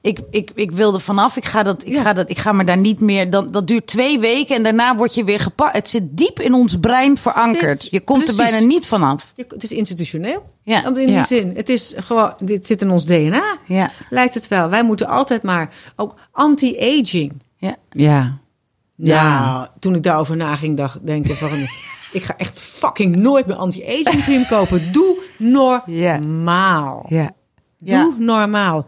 Speaker 3: Ik, ik, ik wil er vanaf, ik ga, dat, ik,
Speaker 4: Ja.
Speaker 3: ga dat, ik ga me daar niet meer... Dan, dat duurt twee weken en daarna word je weer gepakt. Het zit diep in ons brein verankerd.
Speaker 4: Zit-
Speaker 3: je komt
Speaker 4: precies.
Speaker 3: er bijna niet vanaf.
Speaker 4: Je- Het is institutioneel.
Speaker 3: Ja.
Speaker 4: In die
Speaker 2: Ja.
Speaker 4: zin. Het is gewoon, dit zit in ons DNA.
Speaker 3: Ja.
Speaker 4: Lijkt het wel. Wij moeten altijd maar, ook anti-aging.
Speaker 3: Ja.
Speaker 2: Ja. Ja.
Speaker 4: Nou, toen ik daarover na ging dacht, denken van... ik ga echt fucking nooit meer anti-aging cream kopen. Doe normaal.
Speaker 3: Ja.
Speaker 2: Ja.
Speaker 4: Doe normaal.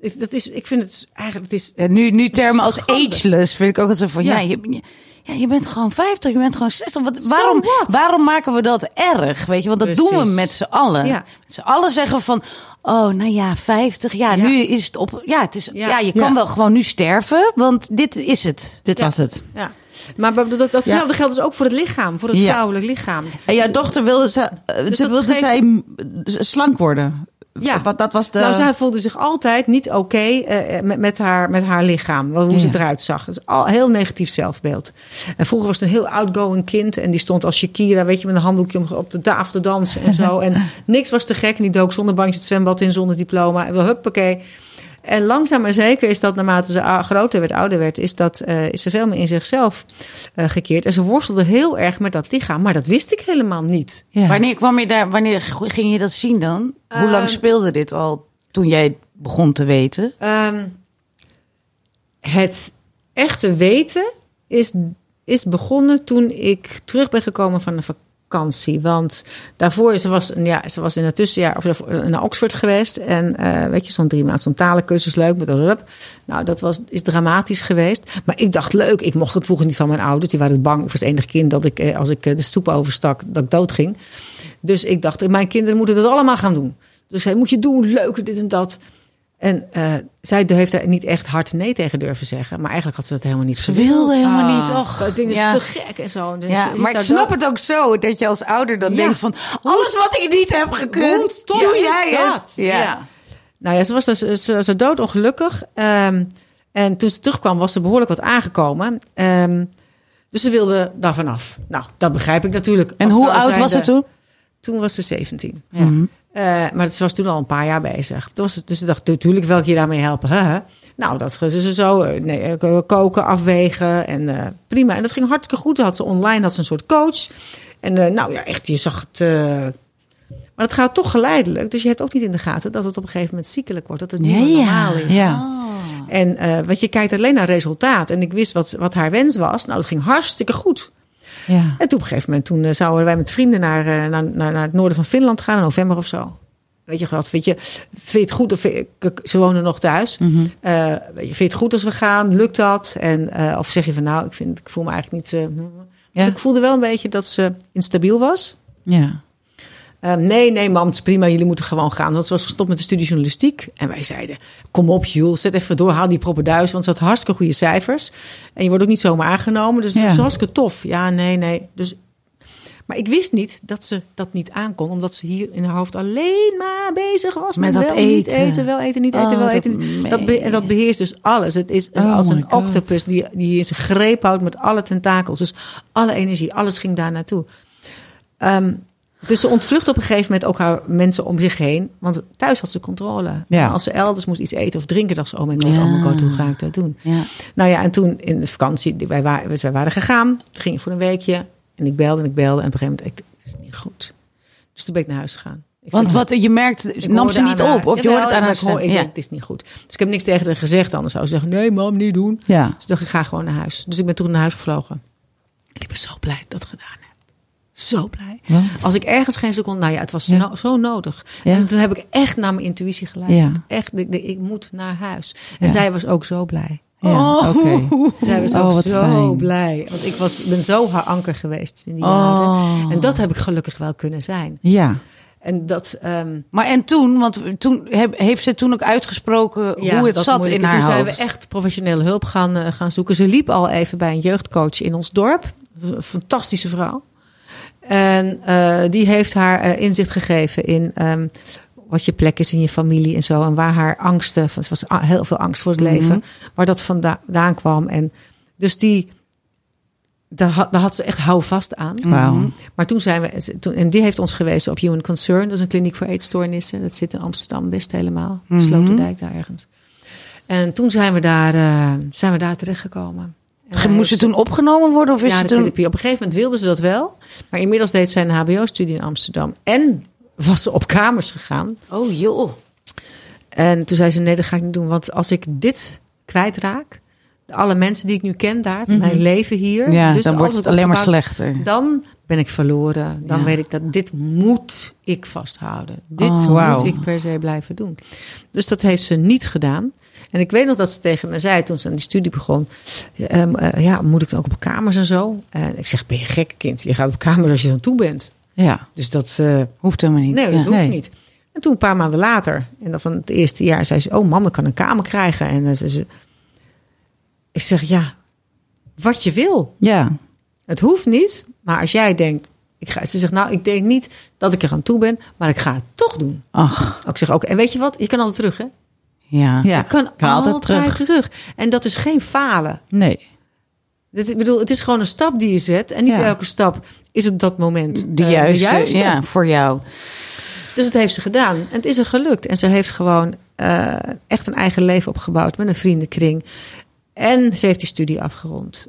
Speaker 4: Ik- Dat is, ik vind het eigenlijk... Het is,
Speaker 3: En nu, nu termen als
Speaker 4: Schande.
Speaker 3: ageless vind ik ook altijd zo van... Ja,
Speaker 4: Ja.
Speaker 3: je, je- ja, je bent gewoon 50, je bent gewoon 60. Wat, waarom, waarom maken we dat erg? Weet je, want dat doen we met z'n allen.
Speaker 4: Ja.
Speaker 3: Met z'n allen zeggen we van... Oh, nou ja, 50. Ja,
Speaker 4: Ja.
Speaker 3: nu is het op... Ja, het is, ja.
Speaker 4: Ja.
Speaker 3: je kan
Speaker 2: Ja.
Speaker 3: wel gewoon nu sterven, want dit is het.
Speaker 2: Dit
Speaker 4: Ja.
Speaker 2: was het.
Speaker 4: ja. Maar dat, dat, datzelfde geldt dus ook voor het lichaam. Voor het
Speaker 2: Ja.
Speaker 4: vrouwelijk lichaam.
Speaker 2: En jouw dochter wilde, ze, ze
Speaker 4: Dus dat
Speaker 2: wilde
Speaker 4: geeft-
Speaker 2: zij slank worden.
Speaker 4: Ja.
Speaker 2: Wat, dat was de...
Speaker 4: Nou, zij voelde zich altijd niet oké eh, met, met, haar, met haar lichaam. Hoe ze eruit zag. Is al heel negatief zelfbeeld. En vroeger was het een heel outgoing kind. En die stond als Shakira, weet je, met een handdoekje om op de tafel te dansen en zo. En niks was te gek. En die dook zonder bandje het zwembad in, zonder diploma. En wel huppakee. En langzaam maar zeker is dat naarmate ze groter werd, ouder werd, is, dat, eh, is ze veel meer in zichzelf eh, gekeerd. En ze worstelde heel erg met dat lichaam. Maar dat wist ik helemaal niet.
Speaker 2: ja.
Speaker 3: Wanneer kwam je daar? Wanneer ging je dat zien dan? Hoe lang
Speaker 4: Ehm,
Speaker 3: speelde dit al toen jij het begon te weten?
Speaker 4: Ehm, het echte weten is, is begonnen toen ik terug ben gekomen van een vakantie. Want daarvoor, ze was, ja, ze was in het tussenjaar of daarvoor naar Oxford geweest. En eh, weet je, zo'n drie maanden, zo'n talencursus, leuk. Met. Nou, dat was, is dramatisch geweest. Maar ik dacht, leuk, ik mocht het vroeger niet van mijn ouders. Die waren bang. Ik het enige kind dat ik, eh, als ik eh, de stoep overstak, dat ik dood ging. Dus ik dacht, mijn kinderen moeten dat allemaal gaan doen. Dus zij moet je doen, leuk, dit en dat. En eh, zij heeft daar niet echt hard nee tegen durven zeggen. Maar eigenlijk had ze dat helemaal niet
Speaker 3: Ze wilde helemaal
Speaker 2: Ah.
Speaker 3: niet. Och,
Speaker 4: Ik denk, dat
Speaker 3: ja.
Speaker 4: is te gek en zo. Dus
Speaker 3: Ja, maar ik snap
Speaker 4: dood-
Speaker 3: het ook zo dat je als ouder dan
Speaker 4: Ja.
Speaker 3: denkt van alles wat ik niet heb gekund, doe
Speaker 4: is
Speaker 3: jij
Speaker 4: dat?
Speaker 3: het.
Speaker 4: Ja. Nou ja, ze was dus ze, ze doodongelukkig. Ehm, en toen ze terugkwam was ze behoorlijk wat aangekomen. Ehm, dus ze wilde daar vanaf. Nou, dat begrijp ik natuurlijk.
Speaker 3: En hoe oud was ze toen?
Speaker 4: Toen was ze 17.
Speaker 2: Ja.
Speaker 3: Mhm.
Speaker 4: Eh, maar ze was toen al een paar jaar bezig. Toen was het, dus ze dacht, natuurlijk wil ik je daarmee helpen. Hè? Nou, dat ze ze zo eh, nee, eh, koken, afwegen en prima. En dat ging hartstikke goed. Had ze online had ze een soort coach. En nou ja, echt, je zag het... maar het gaat toch geleidelijk. Dus je hebt ook niet in de gaten dat het op een gegeven moment ziekelijk wordt. Dat het niet
Speaker 3: Ja,
Speaker 4: normaal is.
Speaker 2: Ja.
Speaker 4: En want je kijkt alleen naar resultaat. En ik wist wat, wat haar wens was. Nou, dat ging hartstikke goed.
Speaker 2: Ja.
Speaker 4: En toen op een gegeven moment toen, eh, zouden wij met vrienden naar, eh, naar, naar, naar het noorden van Finland gaan in november of zo. Weet je wat, weet je, vind je het goed? Of, vind je- ze wonen nog thuis.
Speaker 2: Mhm.
Speaker 4: Eh, weet je, vind je het goed als we gaan? Lukt dat? En, of zeg je van nou, ik, vind, ik voel me eigenlijk niet...
Speaker 2: Ja.
Speaker 4: Ik voelde wel een beetje dat ze instabiel was.
Speaker 2: Ja.
Speaker 4: Eh, nee, nee, mam, het is prima. Jullie moeten gewoon gaan. Want ze was gestopt met de studie journalistiek. En wij zeiden, kom op, Jules, zet even door. Haal die proppenduis, want ze had hartstikke goede cijfers. En je wordt ook niet zomaar aangenomen. Dus
Speaker 2: Ja.
Speaker 4: dat was hartstikke tof. Ja, nee, nee. Dus, maar ik wist niet dat ze dat niet aankon. Omdat ze hier in haar hoofd alleen maar bezig was.
Speaker 3: Met
Speaker 4: met
Speaker 3: dat
Speaker 4: wel niet
Speaker 3: eten.
Speaker 4: eten, wel eten, niet eten,
Speaker 3: Oh,
Speaker 4: wel eten. Dat, be- dat beheerst dus alles. Het is
Speaker 2: Oh
Speaker 4: als een
Speaker 2: God.
Speaker 4: octopus die, die in zijn greep houdt met alle tentakels. Dus alle energie, alles ging daar naartoe. Ehm, dus ze ontvlucht op een gegeven moment ook haar mensen om zich heen. Want thuis had ze controle.
Speaker 2: Ja.
Speaker 4: Maar als ze elders moest iets eten of drinken, dacht ze: Oh mijn god,
Speaker 3: Ja.
Speaker 4: oh mijn god, hoe ga ik dat doen?
Speaker 3: Ja.
Speaker 4: Nou ja, en toen in de vakantie, wij waren, wij waren gegaan. Toen ging ik voor een weekje. En ik belde en ik belde. En op een gegeven moment, ik, het is niet goed. Dus toen ben ik naar huis gegaan. Ik
Speaker 3: Want wat je merkt, nam ze niet op. Of je hoort het aan haar stem.
Speaker 4: Ik
Speaker 3: Ja.
Speaker 4: denk, het is niet goed. Dus ik heb niks tegen haar gezegd. Anders zou ze zeggen, nee mam, niet doen.
Speaker 2: Ja.
Speaker 4: Dus dacht, ik ga gewoon naar huis. Dus ik ben toen naar huis gevlogen. Ik ben zo blij dat ik dat gedaan heb. Zo blij.
Speaker 2: Want?
Speaker 4: Als ik ergens geen seconde... Nou ja, het was
Speaker 2: Ja.
Speaker 4: no- zo nodig.
Speaker 2: Ja.
Speaker 4: En toen heb ik echt naar mijn intuïtie geluisterd.
Speaker 2: Ja.
Speaker 4: Echt, ik, ik, moet naar huis. En zij was ook zo blij.
Speaker 2: Ja,
Speaker 4: Oh.
Speaker 2: oké.
Speaker 4: Zij was
Speaker 2: Oh,
Speaker 4: ook
Speaker 2: wat
Speaker 4: zo
Speaker 2: fijn.
Speaker 4: blij. Want ik was, ben zo haar anker geweest in die
Speaker 3: Oh.
Speaker 4: jaren. En dat heb ik gelukkig wel kunnen zijn.
Speaker 2: Ja.
Speaker 4: En dat... ehm,
Speaker 3: Maar en toen, want toen heb, heeft ze toen ook uitgesproken
Speaker 4: Ja,
Speaker 3: hoe het zat
Speaker 4: moeilijk.
Speaker 3: in haar
Speaker 4: Toen zijn
Speaker 3: hoofd.
Speaker 4: we echt professionele hulp gaan, eh, gaan zoeken. Ze liep al even bij een jeugdcoach in ons dorp. Een fantastische vrouw. En eh, die heeft haar eh, inzicht gegeven in ehm, wat je plek is in je familie en zo. En waar haar angsten, van, ze was heel veel angst voor het leven, waar dat vanda- vandaan kwam. En dus die, daar had, daar had ze echt houvast aan.
Speaker 2: Wauw.
Speaker 4: Maar toen zijn we, toen, en die heeft ons gewezen op Human Concern. Dat is een kliniek voor eetstoornissen. Dat zit in Amsterdam West helemaal.
Speaker 3: Mhm.
Speaker 4: Sloterdijk daar ergens. En toen zijn we daar, eh, zijn we daar terechtgekomen.
Speaker 3: Moest ze toen opgenomen worden? Of is
Speaker 4: ja,
Speaker 3: ze
Speaker 4: de
Speaker 3: toen...
Speaker 4: therapie. Op een gegeven moment wilde ze dat wel. Maar inmiddels deed zij een HBO-studie in Amsterdam. En was ze op kamers gegaan.
Speaker 3: Oh joh.
Speaker 4: En toen zei ze: Nee, dat ga ik niet doen. Want als ik dit kwijtraak. Alle mensen die ik nu ken daar, mijn leven hier.
Speaker 3: Mhm. Ja,
Speaker 4: dus
Speaker 3: dan wordt het alleen maar slechter.
Speaker 4: dan ben ik verloren. Dan
Speaker 3: Ja.
Speaker 4: weet ik dat dit moet ik vasthouden. Dit
Speaker 3: Oh,
Speaker 4: moet ik per se blijven doen. Dus dat heeft ze niet gedaan. En ik weet nog dat ze tegen me zei toen ze aan die studie begon. ehm, eh, ja, moet ik dan ook op kamers en zo? En ik zeg, ben je gek kind? Je gaat op kamers als je dan toe bent.
Speaker 2: Ja.
Speaker 4: Dus dat, eh,
Speaker 3: Hoeft helemaal niet.
Speaker 4: nee, dat
Speaker 3: Ja.
Speaker 4: hoeft
Speaker 2: Nee.
Speaker 4: niet. En toen een paar maanden later, en dan van het eerste jaar, zei ze: Oh, mama ik kan een kamer krijgen. En dan zei ze: Ik zeg ja, wat je wil.
Speaker 2: Ja.
Speaker 4: Het hoeft niet, maar als jij denkt, ik ga, ze zegt nou, ik denk niet dat ik er aan toe ben, maar ik ga het toch doen.
Speaker 3: Ach,
Speaker 4: Ik zeg ook, en weet je wat, je kan altijd terug, hè?
Speaker 3: Ja.
Speaker 2: Ja.
Speaker 4: Je kan,
Speaker 2: Kan
Speaker 4: altijd,
Speaker 2: altijd
Speaker 4: terug. En dat is geen falen.
Speaker 2: Nee.
Speaker 4: Dit, ik bedoel, het is gewoon een stap die je zet en niet
Speaker 2: Ja.
Speaker 4: elke stap is op dat moment
Speaker 3: De
Speaker 4: eh,
Speaker 3: juiste, ja, voor jou.
Speaker 4: Dus het heeft ze gedaan. En het is er gelukt. En ze heeft gewoon eh, echt een eigen leven opgebouwd met een vriendenkring. En ze heeft die studie afgerond.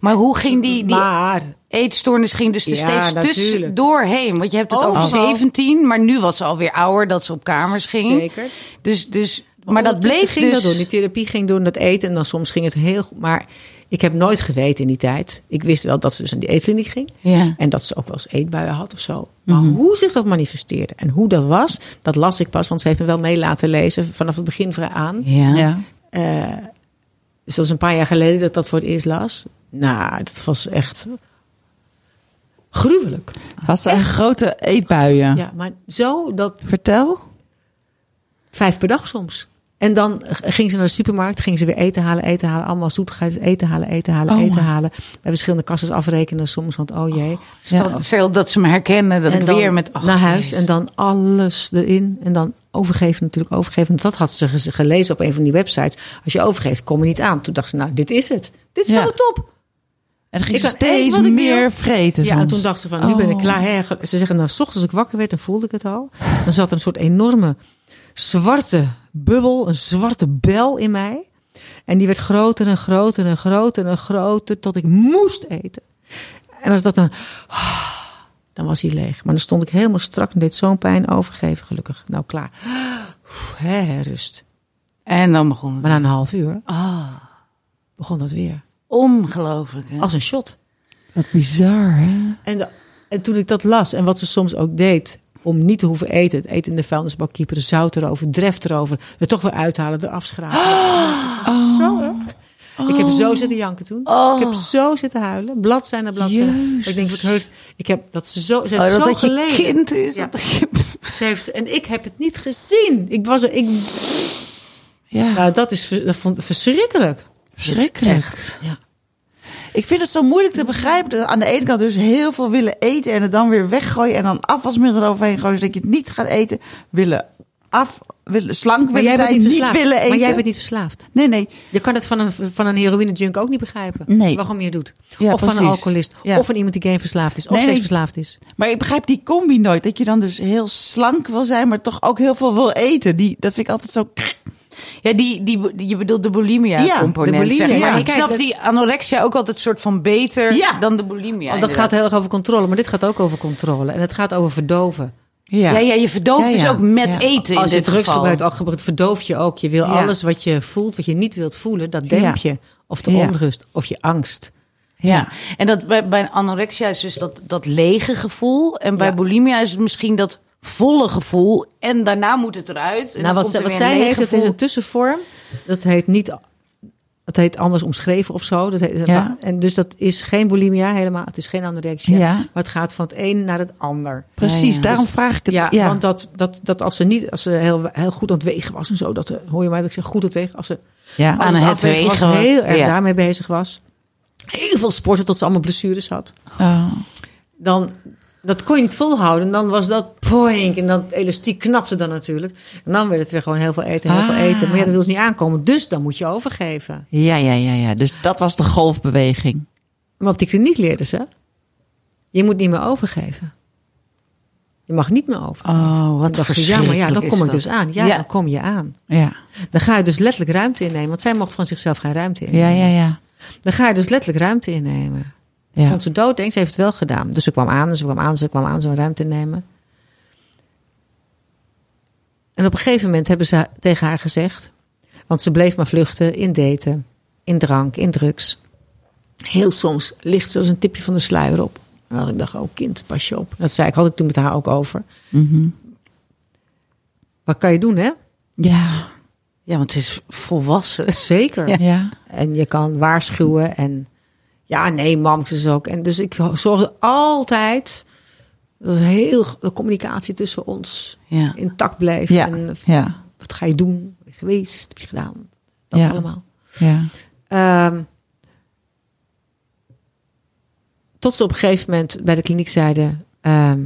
Speaker 3: Maar hoe ging die, die
Speaker 4: maar
Speaker 3: eetstoornis ging dus er
Speaker 4: Ja,
Speaker 3: steeds
Speaker 4: natuurlijk.
Speaker 3: tussendoor heen? Want je hebt het over
Speaker 4: Overal.
Speaker 3: 17, maar nu was ze alweer ouder dat ze op kamers ging.
Speaker 4: Zeker.
Speaker 3: Dus, dus, maar dat bleef
Speaker 4: ging
Speaker 3: dus...
Speaker 4: dat doen. Die therapie ging doen, dat eten. En dan soms ging het heel goed. Maar ik heb nooit geweten in die tijd. Ik wist wel dat ze dus aan die eetkliniek ging.
Speaker 3: Ja.
Speaker 4: En dat ze ook wel eens eetbuien had of zo. Maar
Speaker 3: Mhm.
Speaker 4: hoe zich dat manifesteerde en hoe dat was, dat las ik pas. Want ze heeft me wel mee laten lezen vanaf het begin vrij aan.
Speaker 3: Ja.
Speaker 2: Ja.
Speaker 4: Eh, dus dat is een paar jaar geleden dat ik dat voor het eerst las. Nou, dat was echt gruwelijk.
Speaker 2: Had ze een grote eetbuien?
Speaker 4: Ja, maar zo dat
Speaker 2: Vertel.
Speaker 4: vijf per dag soms. En dan ging ze naar de supermarkt, ging ze weer eten halen, eten halen, allemaal zoetigheid, eten halen, eten halen,
Speaker 2: Oh,
Speaker 4: eten halen. Bij verschillende kassen afrekenen soms, want oh jee.
Speaker 3: Stel, stel dat ze me herkennen, dat
Speaker 4: en
Speaker 3: ik
Speaker 4: dan
Speaker 3: weer met... ach,
Speaker 4: naar huis
Speaker 3: Jezus.
Speaker 4: en dan alles erin. En dan overgeven natuurlijk, overgeven. Want dat had ze ge- gelezen op een van die websites. Als je overgeeft, kom je niet aan. Toen dacht ze, nou, dit is het. Dit is
Speaker 2: Ja.
Speaker 4: wel top.
Speaker 2: En ging
Speaker 4: Ik
Speaker 2: ze steeds meer
Speaker 4: wil.
Speaker 2: vreten
Speaker 4: Ja, en
Speaker 2: soms.
Speaker 4: toen dacht ze van, nu ben ik
Speaker 2: Oh.
Speaker 4: klaar. Hè. Ze zeggen, nou, s ochtends als ik wakker werd, dan voelde ik het al. Dan zat er een soort enorme zwarte bubbel, een zwarte bel in mij. En die werd groter en groter en groter en groter, tot ik moest eten. En als dat dan, dan was hij leeg. Maar dan stond ik helemaal strak en deed zo'n pijn overgeven, gelukkig. Nou, klaar. Hè, rust.
Speaker 3: En dan begon het.
Speaker 4: Maar na een half uur
Speaker 3: Ah,
Speaker 4: begon dat weer.
Speaker 3: Ongelooflijk. Hè?
Speaker 4: Als een shot.
Speaker 2: Wat bizar, hè?
Speaker 4: En, de- en toen ik dat las en wat ze soms ook deed, om niet te hoeven eten, het eten in de vuilnisbak de zout erover, dreft erover, het toch weer uithalen, eraf schrapen. Dat was zo erg. Ik heb zo zitten janken toen. Ik heb zo zitten huilen, bladzijde na bladzijde.
Speaker 2: Jezus.
Speaker 4: Ik denk, wat heurt. Ik heb dat ze zo, ze heeft
Speaker 3: Oh, dat
Speaker 4: zo
Speaker 3: dat je
Speaker 4: geleden.
Speaker 3: kind is.
Speaker 4: Ja.
Speaker 3: dat je-
Speaker 4: Ze heeft, en ik heb het niet gezien. Ik was er, ik,
Speaker 2: Ja,
Speaker 4: nou, dat is, dat vond ik verschrikkelijk.
Speaker 2: Verschrikkelijk.
Speaker 4: Ja.
Speaker 2: Ik vind het zo moeilijk te begrijpen. Dat aan de ene kant dus heel veel willen eten en het dan weer weggooien en dan afwasmiddel eroverheen gooien zodat je het niet gaat eten. Willen af, willen slank willen
Speaker 4: jij bent
Speaker 2: zijn,
Speaker 4: niet
Speaker 2: niet
Speaker 4: verslaafd.
Speaker 2: willen eten.
Speaker 4: Maar jij bent niet verslaafd.
Speaker 2: Nee, nee.
Speaker 4: Je kan het van een, van een heroïne junk ook niet begrijpen.
Speaker 2: Nee.
Speaker 4: Waarom je het doet.
Speaker 2: Ja,
Speaker 4: of van een alcoholist.
Speaker 2: Ja.
Speaker 4: Of van iemand die gameverslaafd is. Of
Speaker 2: Nee,
Speaker 4: seksverslaafd is.
Speaker 2: Maar ik begrijp die combi nooit. Dat je dan dus heel slank wil zijn, maar toch ook heel veel wil eten. Die, dat vind ik altijd zo...
Speaker 3: Ja, die, die, die- je bedoelt de bulimia
Speaker 2: Ja,
Speaker 3: component.
Speaker 4: de bulimia,
Speaker 3: zeg maar.
Speaker 4: ja.
Speaker 3: Ik snap
Speaker 4: dat-
Speaker 3: die anorexia ook altijd soort van beter
Speaker 2: Ja.
Speaker 3: dan de bulimia.
Speaker 4: Want dat gaat heel erg over controle. Maar dit gaat ook over controle. En het gaat over verdoven.
Speaker 3: Ja, ja, je verdooft
Speaker 2: Ja,
Speaker 3: dus
Speaker 2: ja.
Speaker 3: ook met
Speaker 2: Ja.
Speaker 3: eten in
Speaker 4: Als je
Speaker 3: dit
Speaker 4: drugs
Speaker 3: geval.
Speaker 4: gebruikt, verdoof je ook. Je wil
Speaker 2: Ja.
Speaker 4: alles wat je voelt, wat je niet wilt voelen, dat demp
Speaker 2: Ja.
Speaker 4: je. Of de
Speaker 2: Ja.
Speaker 4: onrust, of je angst.
Speaker 3: Ja, en dat bij, bij anorexia is dus dat, dat lege gevoel. En bij
Speaker 4: Ja.
Speaker 3: bulimia is het misschien dat volle gevoel. En daarna moet het eruit. En
Speaker 4: nou,
Speaker 3: dan
Speaker 4: wat,
Speaker 3: er
Speaker 4: wat zij heeft, het is een tussenvorm. Dat heet niet... Het heet anders omschreven of zo. Dat heet,
Speaker 2: Ja.
Speaker 4: En dus dat is geen bulimia helemaal. Het is geen anorexia.
Speaker 2: Ja.
Speaker 4: Maar het gaat van het een naar het ander.
Speaker 2: Precies,
Speaker 3: ja.
Speaker 2: daarom
Speaker 4: Dus-
Speaker 2: vraag ik het.
Speaker 4: Ja,
Speaker 2: Ja,
Speaker 4: want dat, dat, dat als ze niet, als ze heel, heel goed aan het wegen was en zo, dat, eh, hoor je mij dat ik zeg goed aan het wegen, als ze
Speaker 2: ja.
Speaker 4: als
Speaker 3: Aan
Speaker 4: het
Speaker 3: het
Speaker 4: afwegen was,
Speaker 3: wegen,
Speaker 4: heel erg
Speaker 3: ja.
Speaker 4: daarmee bezig was, heel veel sporten tot ze allemaal blessures had,
Speaker 2: Oh.
Speaker 4: dan dat kon je niet volhouden. En dan was dat poink en dat elastiek knapte dan natuurlijk. En dan werd het weer gewoon heel veel eten, heel
Speaker 2: Ah.
Speaker 4: veel eten. Maar ja, dat wil ze niet aankomen. Dus dan moet je overgeven.
Speaker 2: ja, ja, ja, ja. Dus dat was de golfbeweging.
Speaker 4: Maar op die kliniek leerden ze, je moet niet meer overgeven. Je mag niet meer overgeven.
Speaker 3: Oh, wat
Speaker 4: dacht ze, ja, maar ja, dan kom ik dus
Speaker 3: dat.
Speaker 4: aan. Ja,
Speaker 3: Ja.
Speaker 4: dan kom je aan.
Speaker 2: Ja,
Speaker 4: Dan ga je dus letterlijk ruimte innemen. Want zij mocht van zichzelf geen ruimte innemen.
Speaker 2: ja, ja, ja.
Speaker 4: Dan ga je dus letterlijk ruimte innemen.
Speaker 2: Ja.
Speaker 4: vond ze doodeng. Ze heeft het wel gedaan. Dus ze kwam aan, ze kwam aan, ze kwam aan, zo'n ruimte nemen. En op een gegeven moment hebben ze tegen haar gezegd... want ze bleef maar vluchten in daten, in drank, in drugs. Heel soms ligt ze als een tipje van de sluier op. Ik dacht, oh kind, pas je op. Dat zei ik, had ik toen met haar ook over.
Speaker 2: Mhm.
Speaker 4: Wat kan je doen, hè?
Speaker 2: Ja,
Speaker 3: Ja, want het is volwassen.
Speaker 4: Zeker.
Speaker 2: ja.
Speaker 4: En je kan waarschuwen en ja, nee, mam, ze is ook. En dus ik zorgde altijd dat heel de communicatie tussen ons
Speaker 3: Ja.
Speaker 4: intact bleef.
Speaker 2: Ja,
Speaker 4: En
Speaker 2: ja,
Speaker 4: wat ga je doen? Ben je geweest? Heb je gedaan? Dat allemaal.
Speaker 2: ja.
Speaker 4: Ehm, tot ze op een gegeven moment bij de kliniek zeiden: ehm,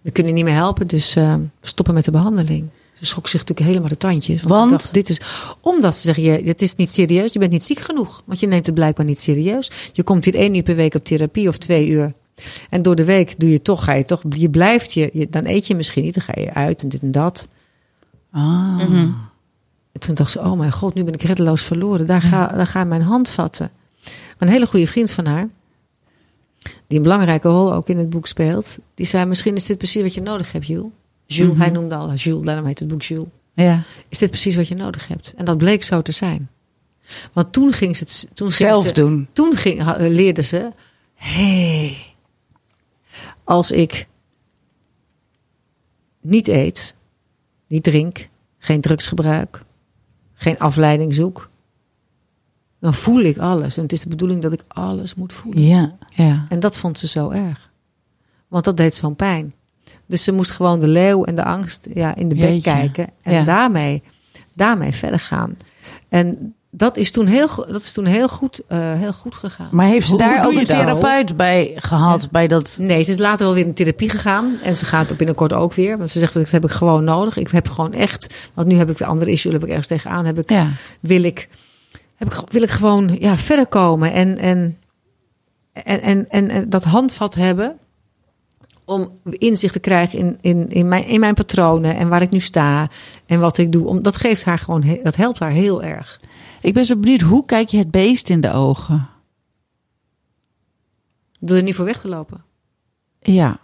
Speaker 4: We kunnen niet meer helpen, dus ehm, we stoppen met de behandeling. Ze schrok zich natuurlijk helemaal de tandjes. Want,
Speaker 3: Want?
Speaker 4: Ze dacht, dit is, omdat ze zeggen: je, Het is niet serieus, je bent niet ziek genoeg. Want je neemt het blijkbaar niet serieus. Je komt hier één uur per week op therapie of twee uur. En door de week doe je toch, ga je toch, je blijft je, je- dan eet je misschien niet, dan ga je uit en dit en dat.
Speaker 3: Ah.
Speaker 4: En toen dacht ze, oh mijn god, nu ben ik reddeloos verloren. Daar, ga, daar ga mijn hand vatten. Maar een hele goede vriend van haar, die een belangrijke rol ook in het boek speelt, die zei, misschien is dit precies wat je nodig hebt, Jules. Jules, hij noemde al Jules, daarom heet het boek Jules.
Speaker 2: ja.
Speaker 4: Is dit precies wat je nodig hebt? En dat bleek zo te zijn. Want toen ging ze het toen
Speaker 3: Zelf
Speaker 4: ze,
Speaker 3: doen.
Speaker 4: Toen ging, ha- leerde ze, hé, hey, als ik niet eet, niet drink, geen drugs gebruik, geen afleiding zoek, dan voel ik alles. En het is de bedoeling dat ik alles moet voelen.
Speaker 3: Ja.
Speaker 2: ja.
Speaker 4: En dat vond ze zo erg. Want dat deed zo'n pijn. Dus ze moest gewoon de leeuw en de angst ja, in de bek
Speaker 2: Jeetje.
Speaker 4: kijken. En
Speaker 2: Ja.
Speaker 4: daarmee, daarmee verder gaan. En dat is toen heel, dat is toen heel, goed, eh, heel goed gegaan.
Speaker 3: Maar heeft ze
Speaker 2: Hoe-
Speaker 3: daar ook een therapeut bij gehad? Bij dat...
Speaker 4: Nee, ze is later wel weer in therapie gegaan. En ze gaat op binnenkort ook weer. Want ze zegt, dat heb ik gewoon nodig. Ik heb gewoon echt... Want nu heb ik weer andere issues. Heb ik ergens tegenaan. Heb ik,
Speaker 2: ja.
Speaker 4: wil, ik, heb ik, wil ik gewoon ja, verder komen. En, en, en, en, en, en dat handvat hebben... Om inzicht te krijgen in, in, in, mijn, in mijn patronen. En waar ik nu sta. En wat ik doe. Om, dat geeft haar gewoon... Dat helpt haar heel erg.
Speaker 2: Ik ben zo benieuwd, hoe kijk je het beest in de ogen?
Speaker 4: Door er niet voor weg te lopen.
Speaker 2: Ja.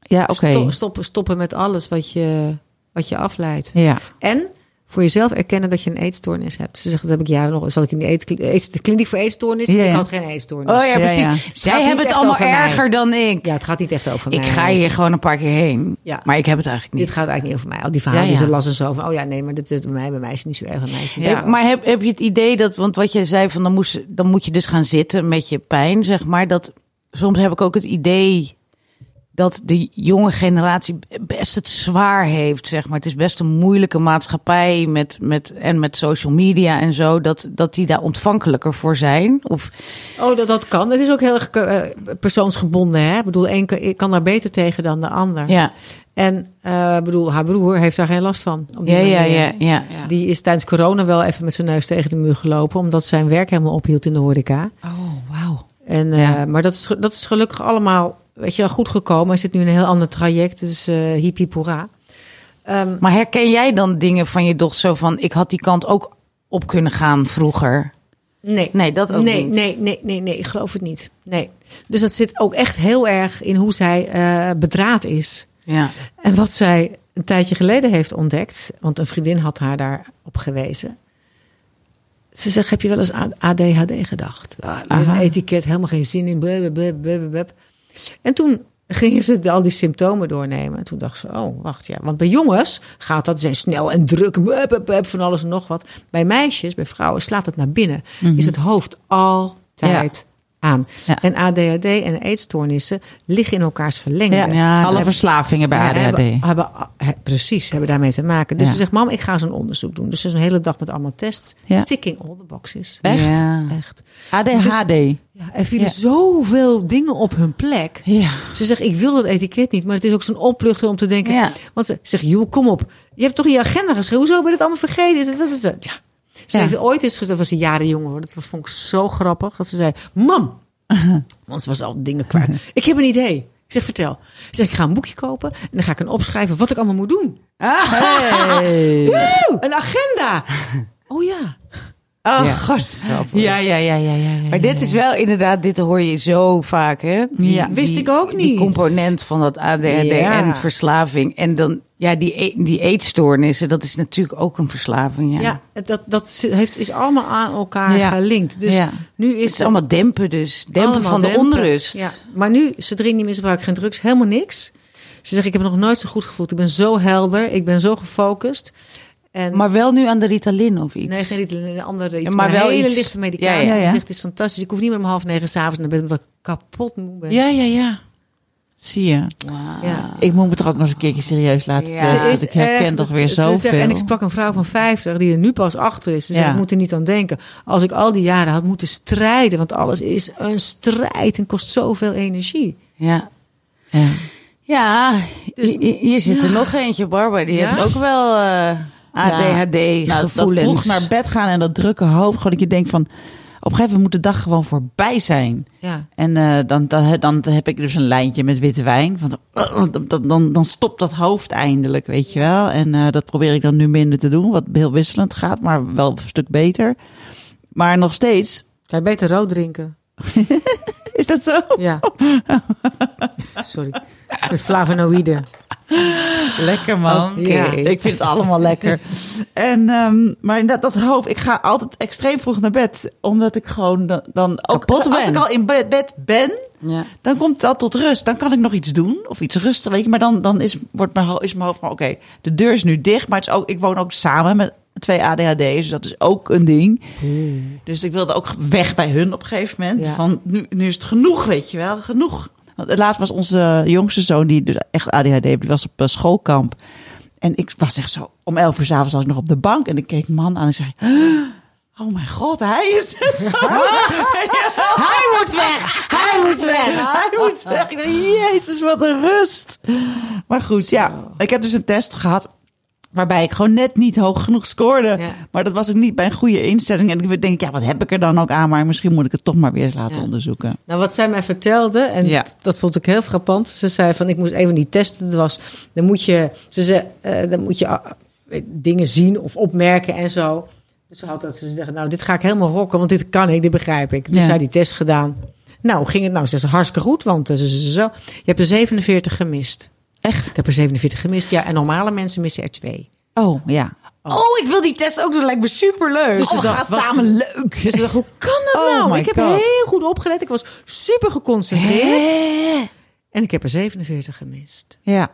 Speaker 2: Ja, oké.
Speaker 4: Sto- stoppen, stoppen met alles wat je, wat je afleidt.
Speaker 2: Ja.
Speaker 4: En voor jezelf erkennen dat je een eetstoornis hebt. Ze zegt, dat heb ik jaren nog. Zal ik in de eet, eet- de kliniek voor eetstoornis?
Speaker 2: Ja, ja.
Speaker 4: Ik had geen eetstoornis.
Speaker 3: Oh ja, precies.
Speaker 2: ja.
Speaker 3: Zij hebben het allemaal
Speaker 4: mij.
Speaker 3: erger dan ik.
Speaker 4: Ja, het gaat niet echt over
Speaker 3: ik
Speaker 4: mij.
Speaker 3: ga hier gewoon een paar keer heen.
Speaker 4: Ja.
Speaker 3: Maar ik heb het eigenlijk niet.
Speaker 4: Dit gaat eigenlijk niet over mij. Al die verhalen die ze las en zo van, oh ja, nee, maar dit is bij mij, bij mij is het niet zo erg. Bij mij is het niet
Speaker 2: Ja.
Speaker 4: zo.
Speaker 3: Maar heb, heb je het idee dat, want wat je zei van dan, moest, dan moet je dus gaan zitten met je pijn, zeg maar. Dat soms heb ik ook het idee dat de jonge generatie best het zwaar heeft, zeg maar. Het is best een moeilijke maatschappij met, met, en met social media en zo, dat, dat die daar ontvankelijker voor zijn. Of,
Speaker 4: Oh, dat, dat kan. Het is ook heel erg eh, persoonsgebonden. Hè? Ik bedoel, één kan- ik kan daar beter tegen dan de ander.
Speaker 3: ja,
Speaker 4: En eh, ik bedoel, haar broer heeft daar geen last van. Op die
Speaker 3: ja, ja,
Speaker 4: manier.
Speaker 3: ja, ja.
Speaker 2: Ja.
Speaker 4: Die is tijdens corona wel even met zijn neus tegen de muur gelopen. Omdat zijn werk helemaal ophield in de horeca.
Speaker 2: Oh, wauw.
Speaker 4: En, eh,
Speaker 2: Ja.
Speaker 4: Maar dat is, dat is gelukkig allemaal weet je, wel, goed gekomen. Hij zit nu in een heel ander traject. Dus eh hiep hiep hoera. Ehm,
Speaker 3: Maar herken jij dan dingen van je dochter zo van, ik had die kant ook op kunnen gaan vroeger?
Speaker 4: Nee.
Speaker 3: Nee, dat ook
Speaker 4: nee,
Speaker 3: niet.
Speaker 4: Nee, nee, nee, nee, ik geloof het niet. Nee. Dus dat zit ook echt heel erg in hoe zij eh, bedraad is.
Speaker 3: Ja.
Speaker 4: En wat zij een tijdje geleden heeft ontdekt, want een vriendin had haar daarop gewezen. Ze zegt, heb je wel eens aan ADHD gedacht? Ah, een etiket, helemaal geen zin in. blub, blub, blub, blub. En toen gingen ze al die symptomen doornemen. En toen dacht ze, oh, wacht, ja. Want bij jongens gaat dat, zijn snel en druk, blub, van alles en nog wat. Bij meisjes, bij vrouwen, slaat het naar binnen. Is het hoofd altijd aan.
Speaker 2: Ja.
Speaker 4: En ADHD en eetstoornissen liggen in elkaars verlengde.
Speaker 2: Ja,
Speaker 3: Ja,
Speaker 2: alle
Speaker 3: dat-
Speaker 2: verslavingen bij ADHD.
Speaker 4: Hebben, hebben, he- precies, hebben daarmee te maken. Dus ze zegt, mam, ik ga zo'n onderzoek doen. Dus ze is een hele dag met allemaal tests.
Speaker 2: Ja.
Speaker 4: Ticking all the boxes.
Speaker 2: Echt?
Speaker 3: Ja.
Speaker 4: Echt.
Speaker 2: ADHD.
Speaker 4: Ja, er vielen zoveel dingen op hun plek.
Speaker 2: Ja.
Speaker 4: Ze zegt, ik wil dat etiket niet. Maar het is ook zo'n opluchter om te denken.
Speaker 3: Ja.
Speaker 4: Want ze zegt, joh, kom op. Je hebt toch in je agenda geschreven. Hoezo ben je het allemaal vergeten? Is het- dat is het. Ja. Ze
Speaker 2: Ja.
Speaker 4: heeft ooit eens gezegd, dat was een jaren jonger hoor. Dat was- vond ik zo grappig. Dat ze zei, mam. Want ze was al dingen kwijt. Ik heb een idee. Ik zeg, vertel. Ze zegt, ik ga een boekje kopen. En dan ga ik een opschrijven wat ik allemaal moet doen.
Speaker 2: Hey.
Speaker 4: Woe, een agenda. Oh ja.
Speaker 2: Oh,
Speaker 3: Ja.
Speaker 2: god. Ja, ja, ja, ja, ja.
Speaker 3: Maar dit is wel inderdaad, dit hoor je zo vaak, hè?
Speaker 2: Ja.
Speaker 4: Wist ik ook
Speaker 3: Die
Speaker 4: niet.
Speaker 3: component van dat ADHD
Speaker 4: Ja.
Speaker 3: en verslaving. En dan, ja, die, e- die eetstoornissen, dat is natuurlijk ook een verslaving, ja.
Speaker 4: Ja, dat, dat heeft, is allemaal aan elkaar
Speaker 2: Ja.
Speaker 4: gelinkt. Dus nu is
Speaker 3: Het is allemaal dempen dus. Dempen van de
Speaker 4: dempen.
Speaker 3: onrust.
Speaker 4: Ja. Maar nu, ze drinkt niet meer, ze gebruikt geen drugs, helemaal niks. Ze zegt, ik heb me nog nooit zo goed gevoeld. Ik ben zo helder, ik ben zo gefocust. En
Speaker 3: Maar wel nu aan de Ritalin of iets.
Speaker 4: Nee, geen Ritalin, een andere iets.
Speaker 3: Ja,
Speaker 4: maar
Speaker 3: maar wel
Speaker 4: hele
Speaker 3: iets-
Speaker 4: lichte medicatie.
Speaker 3: Ja, ja,
Speaker 2: ja.
Speaker 4: Ze zegt, het is fantastisch. Ik hoef niet meer om half negen s'avonds naar bed, omdat ik kapot moe ben.
Speaker 2: Ja, ja, ja. Zie je.
Speaker 3: Wauw.
Speaker 4: Ja.
Speaker 2: Ik moet me toch ook nog eens een keertje serieus laten
Speaker 3: Ja. Ze
Speaker 2: want ik herken
Speaker 4: echt-
Speaker 2: toch weer zoveel.
Speaker 4: zegt- En ik sprak een vrouw van 50 die er nu pas achter is. Ze zegt, ik moet er niet aan denken. Als ik al die jaren had moeten strijden, want alles is een strijd en kost zoveel energie.
Speaker 3: Ja.
Speaker 2: Ja.
Speaker 3: Ja,
Speaker 4: Dus-
Speaker 3: hi- hi- hier zit er nog eentje, Barbara. Die
Speaker 4: Ja?
Speaker 3: heeft ook wel eh
Speaker 2: Nou, vroeg naar bed gaan en dat drukke hoofd. Gewoon dat je denkt van... Op een gegeven moment moet de dag gewoon voorbij zijn.
Speaker 4: Ja.
Speaker 2: En eh, dan, dan, dan heb ik dus een lijntje met witte wijn. Want dan, dan, dan, dan stopt dat hoofd eindelijk, weet je wel. En eh, dat probeer ik dan nu minder te doen. Wat heel wisselend gaat, maar wel een stuk beter. Maar nog steeds...
Speaker 4: Kan je beter rood drinken?
Speaker 2: Is dat zo?
Speaker 4: Ja. Sorry. Met flavonoïden.
Speaker 2: Lekker man.
Speaker 4: Oké. Ja.
Speaker 2: Ik vind het allemaal lekker. En, ehm, maar inderdaad, dat hoofd, ik ga altijd extreem vroeg naar bed. Omdat ik gewoon dan, dan ook, als
Speaker 3: ben.
Speaker 2: ik al in bed, ben,
Speaker 3: Ja.
Speaker 2: dan komt dat tot rust. Dan kan ik nog iets doen of iets rusten, weet je. Maar dan, dan is, wordt mijn, is mijn hoofd van, oké, de deur is nu dicht. Maar het is ook, ik woon ook samen met twee ADHD'ers, dus dat is ook een ding. Dus ik wilde ook weg bij hun op een gegeven moment.
Speaker 4: Ja.
Speaker 2: Van, nu, nu is het genoeg, weet je wel, genoeg. Want laatst was onze jongste zoon, die dus echt ADHD heeft, die was op eh, schoolkamp. En ik was echt zo, om elf uur s'avonds was ik nog op de bank. En ik keek man aan en ik zei, oh mijn god, hij is het.
Speaker 3: Hij moet weg! Hij moet weg!
Speaker 2: Hij moet weg. Ik dacht, Jezus, wat een rust. Maar goed, ja. Ik heb dus een test gehad. Waarbij ik gewoon net niet hoog genoeg scoorde.
Speaker 4: Ja.
Speaker 2: Maar dat was ook niet bij een goede instelling. En ik denk, ja, wat heb ik er dan ook aan? Maar misschien moet ik het toch maar weer eens laten
Speaker 4: Ja.
Speaker 2: onderzoeken.
Speaker 4: Nou, wat zij mij vertelde, en
Speaker 2: Ja.
Speaker 4: dat vond ik heel frappant. Ze zei van, ik moest even die testen. Dat was, dan moet je, ze zei, eh, dan moet je eh, dingen zien of opmerken en zo. Dus ze had dat ze zeggen, nou, dit ga ik helemaal rocken, want dit kan ik, dit begrijp ik. Dus zij die test gedaan. Nou, ging het nou? Ze zei, hartstikke goed, want ze, ze, ze, zo. Je hebt er 47 gemist.
Speaker 2: Echt?
Speaker 4: Ik heb er 47 gemist, ja. En normale mensen missen er twee.
Speaker 2: Oh, ja.
Speaker 3: Oh, ik wil die test ook doen. Lijkt me superleuk.
Speaker 4: Dus
Speaker 2: Oh,
Speaker 4: we
Speaker 2: gaan
Speaker 4: wat-
Speaker 2: samen leuk.
Speaker 4: Dus ik dacht, hoe kan dat
Speaker 2: Oh
Speaker 4: nou? Ik heb
Speaker 2: God.
Speaker 4: heel goed opgelet. Ik was super geconcentreerd.
Speaker 3: Hè?
Speaker 4: En ik heb er 47 gemist.
Speaker 2: Ja.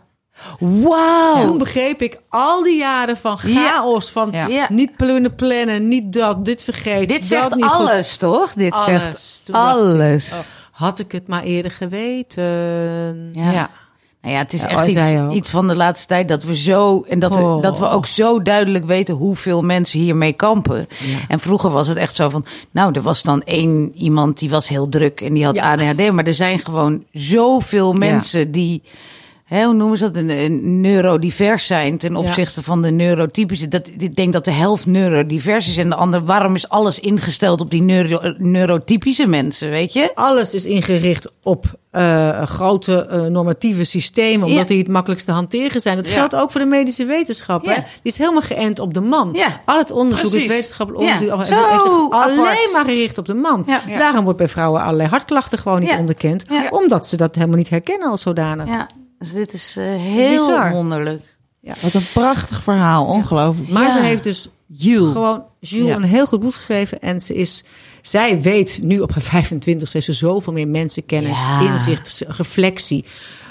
Speaker 3: Wauw.
Speaker 4: Toen begreep ik al die jaren van chaos, van
Speaker 2: Ja.
Speaker 4: Niet plannen, plannen, niet dat, dit vergeten.
Speaker 3: Dit zegt
Speaker 4: niet goed.
Speaker 3: alles, toch? Dit
Speaker 4: Alles.
Speaker 3: zegt
Speaker 4: Toen dacht ik,
Speaker 3: alles.
Speaker 4: oh, had ik het maar eerder geweten.
Speaker 3: Ja.
Speaker 2: Ja.
Speaker 3: Nou ja, het is echt
Speaker 4: wij
Speaker 3: iets, iets van de laatste tijd dat we zo. En dat, we,
Speaker 4: Oh.
Speaker 3: dat we ook zo duidelijk weten hoeveel mensen hiermee kampen. En vroeger was het echt zo van. Nou, er was dan één iemand die was heel druk en die had
Speaker 4: Ja.
Speaker 3: ADHD. Maar er zijn gewoon zoveel mensen die. Hè, hoe noemen ze dat, een, neurodivers zijn ten opzichte van de neurotypische. Dat, ik denk dat de helft neurodivers is en de andere, waarom is alles ingesteld op die neuro, neurotypische mensen, weet je?
Speaker 4: Alles is ingericht op eh, grote eh, normatieve systemen, omdat
Speaker 3: Ja.
Speaker 4: die het makkelijkst te hanteren zijn. Dat
Speaker 2: Ja.
Speaker 4: geldt ook voor de medische wetenschap.
Speaker 3: Ja.
Speaker 4: Hè? Die is helemaal geënt op de man. Al het onderzoek,
Speaker 2: Precies.
Speaker 4: het wetenschappelijk onderzoek,
Speaker 3: Zo
Speaker 4: heeft zich alleen
Speaker 3: apart.
Speaker 4: maar gericht op de man. Daarom wordt bij vrouwen allerlei hartklachten gewoon niet onderkend, omdat ze dat helemaal niet herkennen als zodanig.
Speaker 3: Ja, dus dit is eh, heel
Speaker 4: Bizar.
Speaker 3: wonderlijk.
Speaker 2: Wat een prachtig verhaal, ongelooflijk.
Speaker 4: Maar
Speaker 3: Ja.
Speaker 4: ze heeft dus
Speaker 2: Jules.
Speaker 4: gewoon Jules
Speaker 2: Ja.
Speaker 4: een heel goed boek geschreven. En ze is, zij weet nu op haar 25 heeft ze zoveel meer mensenkennis,
Speaker 3: Ja.
Speaker 4: inzicht, reflectie.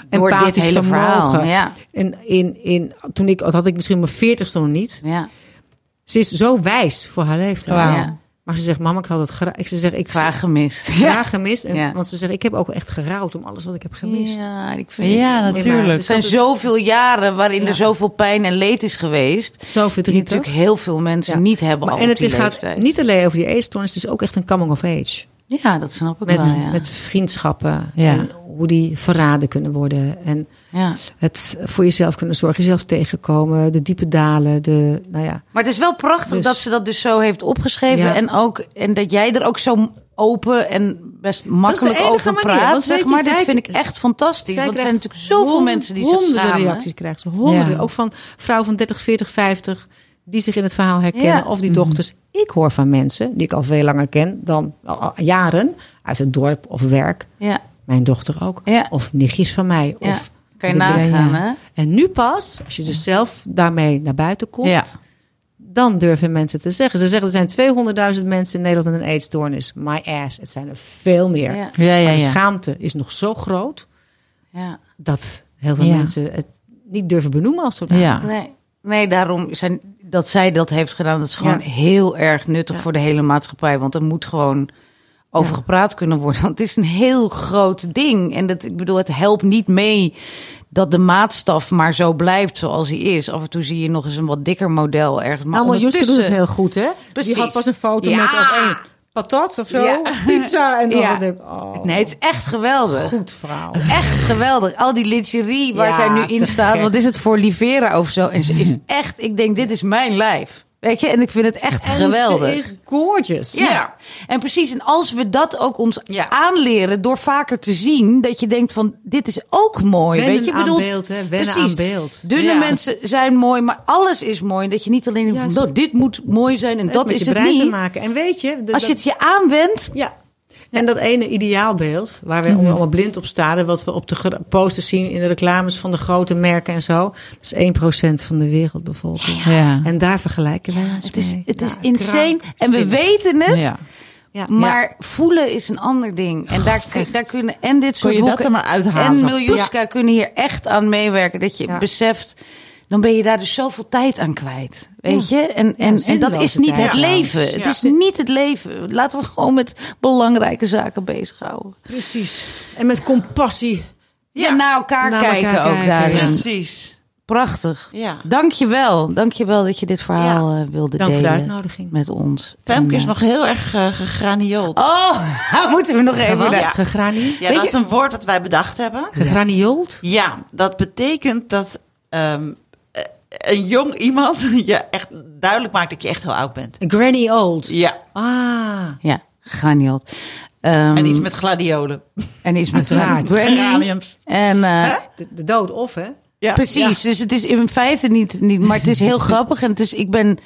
Speaker 3: Door dit hele verhaal,
Speaker 4: vermogen.
Speaker 3: ja.
Speaker 4: En in, in, toen ik, dat had ik misschien mijn 40ste nog niet.
Speaker 3: Ja,
Speaker 4: Ze is zo wijs voor haar leeftijd.
Speaker 2: Wauw.
Speaker 4: Maar ze zegt, mama, ik had het graag. Ik ze zegt, ik
Speaker 3: graag gemist.
Speaker 4: graag gemist. En,
Speaker 3: Ja.
Speaker 4: Want ze zegt, ik heb ook echt gerouwd om alles wat ik heb gemist.
Speaker 3: Ja, ik vind
Speaker 2: Ja,
Speaker 3: het-
Speaker 2: natuurlijk.
Speaker 3: Er zijn zoveel jaren waarin er zoveel pijn en leed is geweest.
Speaker 4: Zo
Speaker 3: Die
Speaker 4: verdrietig.
Speaker 3: natuurlijk heel veel mensen
Speaker 4: Ja.
Speaker 3: niet hebben
Speaker 4: Maar,
Speaker 3: al
Speaker 4: en het
Speaker 3: die
Speaker 4: gaat niet alleen over die eetstoornis, het is ook echt een coming of age.
Speaker 3: Ja, dat snap ik
Speaker 4: Met,
Speaker 3: wel, ja.
Speaker 4: met vriendschappen.
Speaker 2: Ja.
Speaker 4: En hoe die verraden kunnen worden. En
Speaker 3: ja.
Speaker 4: het voor jezelf kunnen zorgen, jezelf tegenkomen. De diepe dalen. De, nou ja.
Speaker 3: Maar het is wel prachtig
Speaker 4: Dus-
Speaker 3: dat ze dat dus zo heeft opgeschreven. En, ook, en dat jij er ook zo open en best makkelijk over
Speaker 4: manier,
Speaker 3: praat.
Speaker 4: want
Speaker 3: zeg
Speaker 4: je,
Speaker 3: maar. Dit vind ik echt fantastisch. Want er zijn natuurlijk zoveel mensen die zich
Speaker 4: honderden
Speaker 3: schamen.
Speaker 4: reacties krijgt ze. Honderden. Ook van vrouwen van 30, 40, 50 die zich in het verhaal herkennen.
Speaker 3: Ja.
Speaker 4: Of die dochters. Ik hoor van mensen die ik al veel langer ken dan al, jaren. Uit het dorp of werk.
Speaker 3: Ja,
Speaker 4: Mijn dochter ook.
Speaker 3: Ja.
Speaker 4: Of nichtjes van mij.
Speaker 3: Ja.
Speaker 4: Of
Speaker 3: kan je nagaan, hè?
Speaker 4: En nu pas, als je dus zelf daarmee naar buiten komt,
Speaker 2: Ja.
Speaker 4: dan durven mensen te zeggen. Ze zeggen er zijn 200.000 mensen in Nederland met een eetstoornis. My ass, het zijn er veel meer.
Speaker 3: Ja.
Speaker 2: Ja, ja,
Speaker 4: Maar de schaamte is nog zo groot
Speaker 3: Ja.
Speaker 4: dat heel veel
Speaker 2: Ja.
Speaker 4: mensen het niet durven benoemen als zodanig.
Speaker 2: Ja.
Speaker 3: Nee, nee, daarom zijn dat zij dat heeft gedaan, dat is gewoon
Speaker 4: Ja.
Speaker 3: heel erg nuttig
Speaker 4: Ja.
Speaker 3: voor de hele maatschappij. Want er moet gewoon over
Speaker 4: Ja.
Speaker 3: gepraat kunnen worden. Want het is een heel groot ding. En dat, ik bedoel, het helpt niet mee dat de maatstaf maar zo blijft zoals hij is. Af en toe zie je nog eens een wat dikker model ergens. Maar
Speaker 4: Allemaal Juske doet het heel goed, hè?
Speaker 3: Precies.
Speaker 4: Die had pas een foto met of één patat of zo,
Speaker 3: Ja.
Speaker 4: pizza. En dan
Speaker 3: Ja.
Speaker 4: denk ik, oh,
Speaker 3: Nee, het is echt geweldig.
Speaker 4: goed vrouw.
Speaker 3: Echt geweldig. Al die lingerie waar
Speaker 4: Ja,
Speaker 3: zij nu in staat. Wat is het voor Livera of zo? En ze is echt, ik denk, dit is mijn lijf. Weet je, en ik vind het echt
Speaker 4: En
Speaker 3: geweldig.
Speaker 4: ze is gorgeous.
Speaker 3: Ja. en precies. En als we dat ook ons
Speaker 2: Ja.
Speaker 3: aanleren door vaker te zien, dat je denkt van dit is ook mooi.
Speaker 4: Wennen
Speaker 3: weet je, Ik
Speaker 4: aan
Speaker 3: bedoel,
Speaker 4: beeld, hè? Wennen
Speaker 3: precies.
Speaker 4: aan beeld.
Speaker 3: Dunne
Speaker 2: Ja.
Speaker 3: mensen zijn mooi, maar alles is mooi. En dat je niet alleen van
Speaker 4: Juist.
Speaker 3: nou, dit moet mooi zijn en
Speaker 4: Het
Speaker 3: dat
Speaker 4: met
Speaker 3: is
Speaker 4: je
Speaker 3: het
Speaker 4: brein te
Speaker 3: niet.
Speaker 4: maken. En weet je, de-
Speaker 3: Als je
Speaker 4: dat-
Speaker 3: het je aanwendt,
Speaker 4: Ja. En dat ene ideaalbeeld, waar we
Speaker 3: Mhm.
Speaker 4: allemaal blind op staan, wat we op de posters zien in de reclames van de grote merken en zo, dat is 1% van de wereldbevolking.
Speaker 2: Ja.
Speaker 4: En daar vergelijken wij ons
Speaker 3: het is, het is
Speaker 4: Ja,
Speaker 3: insane. En we weten het.
Speaker 2: Ja.
Speaker 4: Ja.
Speaker 3: Maar voelen is een ander ding. En daar, kun- daar kunnen en dit soort
Speaker 2: Kon je dat
Speaker 3: boeken
Speaker 2: er maar uithalen?
Speaker 3: en Miljuska kunnen hier echt aan meewerken. Dat je
Speaker 4: Ja.
Speaker 3: beseft, dan ben je daar dus zoveel tijd aan kwijt. Weet je? En, en, en dat is niet het leven. Het is niet het leven. Laten we gewoon met belangrijke zaken bezighouden.
Speaker 4: Precies. En met compassie.
Speaker 3: Ja, naar elkaar
Speaker 4: Naar
Speaker 3: kijken
Speaker 4: elkaar
Speaker 3: ook
Speaker 4: kijken,
Speaker 3: daarin.
Speaker 4: ja.
Speaker 2: Precies.
Speaker 3: Prachtig.
Speaker 2: Ja.
Speaker 3: Dank je wel. Dank je wel dat je dit verhaal eh, wilde
Speaker 4: Dank voor de
Speaker 3: delen
Speaker 4: uitnodiging.
Speaker 3: met ons.
Speaker 2: Femke
Speaker 3: En,
Speaker 2: is
Speaker 3: eh,
Speaker 2: nog heel erg gegraniold.
Speaker 3: Oh, moeten we nog even...
Speaker 2: Wat?
Speaker 3: naar-
Speaker 2: Ja.
Speaker 4: Gegranie?
Speaker 2: ja,
Speaker 3: weet
Speaker 2: dat is een woord dat wij bedacht hebben.
Speaker 4: Gegraniold?
Speaker 2: Ja, dat betekent dat ehm, eh, een jong iemand je echt duidelijk maakt dat je echt heel oud bent.
Speaker 4: Granny old.
Speaker 2: Ja,
Speaker 4: Ah.
Speaker 3: Ja, graniot. Ehm,
Speaker 2: en iets met gladiolen.
Speaker 3: en iets met granny.
Speaker 2: Geraniums.
Speaker 3: En eh,
Speaker 4: De, de dood of, hè?
Speaker 2: Ja.
Speaker 3: precies, dus het is in feite niet, niet, maar het is heel grappig. En het is, ik ben,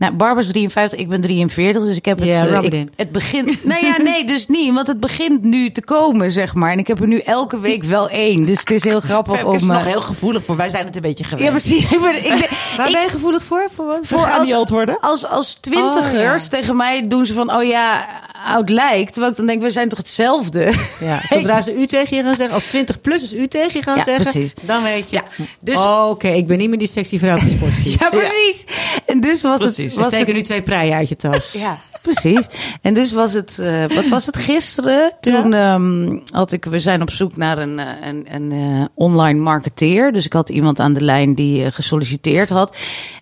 Speaker 3: nou, Barbara is 53, ik ben 43, dus ik heb het, ik-
Speaker 4: in.
Speaker 3: het begint, nou ja, nee, dus niet, want het begint nu te komen, zeg maar. En ik heb er nu elke week wel één, dus het is heel grappig
Speaker 2: Femke is
Speaker 3: om...
Speaker 2: er nog
Speaker 3: eh,
Speaker 2: heel gevoelig voor. Wij zijn het een beetje gewend.
Speaker 3: ja, precies. Ik ben, ik,
Speaker 4: Waar
Speaker 3: ik-
Speaker 4: ben je gevoelig voor? Voor wat?
Speaker 3: voor als,
Speaker 2: Gegraniold worden?
Speaker 3: als, als twintigers
Speaker 4: Oh,
Speaker 3: tegen mij doen ze van, oh ja, oud lijkt. Terwijl ik dan denk, we zijn toch hetzelfde?
Speaker 4: Ja, zodra ze u tegen je gaan zeggen, als 20-plussers u tegen je gaan
Speaker 3: Ja,
Speaker 4: zeggen,
Speaker 3: precies.
Speaker 4: dan weet je.
Speaker 3: Ja, dus-
Speaker 4: Oh, Oké, ik ben niet meer die sexy vrouw op de sportfiets.
Speaker 3: Ja, precies. En dus was
Speaker 2: Precies.
Speaker 3: het...
Speaker 4: We
Speaker 3: Was
Speaker 4: steken
Speaker 3: het
Speaker 4: nu twee preien uit je tas.
Speaker 3: ja, precies. En dus was het, eh, wat was het gisteren? Toen ehm, had ik, we zijn op zoek naar een, eh, een, een eh, online marketeer. Dus ik had iemand aan de lijn die gesolliciteerd had.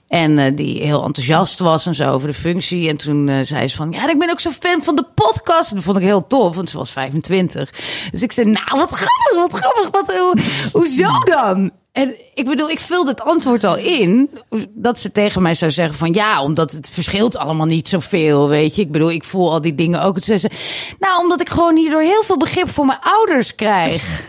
Speaker 3: En eh, die heel enthousiast was en zo over de functie. En toen eh, zei ze van, ja, ik ben ook zo fan van de podcast. En dat vond ik heel tof, want ze was 25. Dus ik zei, nou, wat grappig, wat grappig. Wat, hoe, hoezo dan? En ik bedoel, ik vulde het antwoord al in. Dat ze tegen mij zou zeggen van, ja, omdat het verschilt allemaal niet zoveel, weet je. Ik bedoel, ik voel al die dingen ook. Toen zei ze, nou, omdat ik gewoon hierdoor heel veel begrip voor mijn ouders krijg.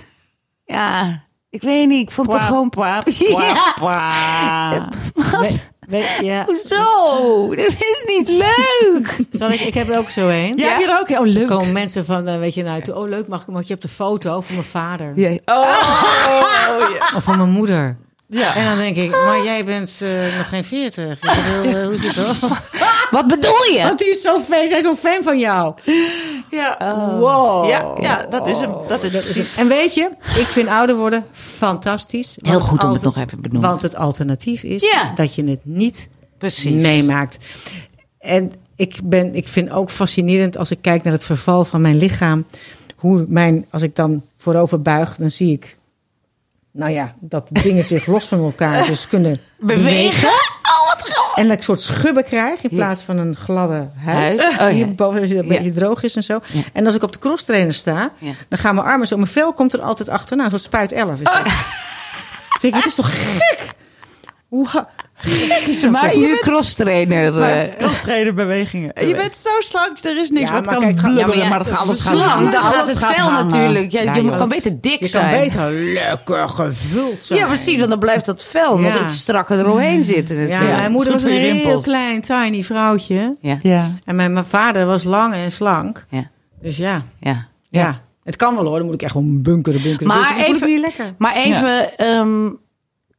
Speaker 3: Ja, ik weet niet, ik vond het gewoon...
Speaker 2: pwa,
Speaker 3: Ja. Wat?
Speaker 4: Weet, ja.
Speaker 3: Hoezo? Dit is niet leuk.
Speaker 4: Zal ik, ik heb er ook zo een.
Speaker 2: Ja, heb je er ook? Oh,
Speaker 4: Er
Speaker 2: leuk.
Speaker 4: komen mensen van, eh, weet je, nou, toe, oh leuk, mag, mag je op de foto van mijn vader
Speaker 2: Oh, ja.
Speaker 4: of van mijn moeder?
Speaker 2: Ja.
Speaker 4: En dan denk ik, maar jij bent eh, nog geen veertig. Ik bedoel, eh, hoe zit dat?
Speaker 3: Wat bedoel je?
Speaker 4: Want die is zo fan, zij is zo'n fan van jou.
Speaker 2: Ja.
Speaker 4: Wow.
Speaker 2: Ja, ja, dat is hem. Dat is precies.
Speaker 4: En weet je, ik vind ouder worden fantastisch.
Speaker 3: Heel goed om het nog even te benoemen.
Speaker 4: Want het alternatief is
Speaker 3: Ja.
Speaker 4: dat je het niet
Speaker 3: Precies.
Speaker 4: meemaakt. En ik, ben, ik vind ook fascinerend als ik kijk naar het verval van mijn lichaam. Hoe mijn, als ik dan voorover buig, dan zie ik, nou ja, dat dingen zich los van elkaar dus kunnen
Speaker 3: Bewegen? Oh, grappig.
Speaker 4: En dat ik een soort schubben krijg in plaats van een gladde huid.
Speaker 3: Huid? Oh.
Speaker 4: Hierboven, als een beetje droog is en zo. En als ik op de crosstrainer sta,
Speaker 3: Ja.
Speaker 4: dan gaan mijn armen zo. Mijn vel komt er altijd achterna, zo'n spuit 11 is dat. Ik denk, het is toch gek? Hoe
Speaker 3: Ze
Speaker 4: dat?
Speaker 3: maakt nu crosstrainer. eh,
Speaker 2: Crosstrainer bewegingen. En je bent zo slank, er is niks
Speaker 4: Ja,
Speaker 2: wat
Speaker 4: maar
Speaker 2: kan
Speaker 4: kijk,
Speaker 2: blubberen,
Speaker 3: ja, maar ja,
Speaker 2: maar dat alles gaat
Speaker 3: Slang,
Speaker 2: hangen.
Speaker 3: dan gaat
Speaker 2: Alles
Speaker 3: het
Speaker 2: gaat
Speaker 3: vel natuurlijk. Ja,
Speaker 2: Ja,
Speaker 3: je kan beter dik
Speaker 4: Je
Speaker 3: zijn.
Speaker 4: kan beter lekker gevuld zijn.
Speaker 3: Ja, precies, want dan blijft dat vel nog
Speaker 4: Ja.
Speaker 3: iets strakker eromheen zitten.
Speaker 4: Ja,
Speaker 3: natuurlijk.
Speaker 4: mijn moeder was een
Speaker 2: je
Speaker 4: heel
Speaker 2: rimpels.
Speaker 4: klein, tiny vrouwtje.
Speaker 3: Ja,
Speaker 2: Ja.
Speaker 4: En mijn, mijn vader was lang en slank.
Speaker 3: ja,
Speaker 4: Dus ja,
Speaker 3: ja.
Speaker 4: ja. Het kan wel hoor, dan moet ik echt gewoon bunkeren, bunkeren.
Speaker 3: Maar
Speaker 4: bunkeren.
Speaker 3: Even-
Speaker 4: niet lekker.
Speaker 3: Maar even, ehm,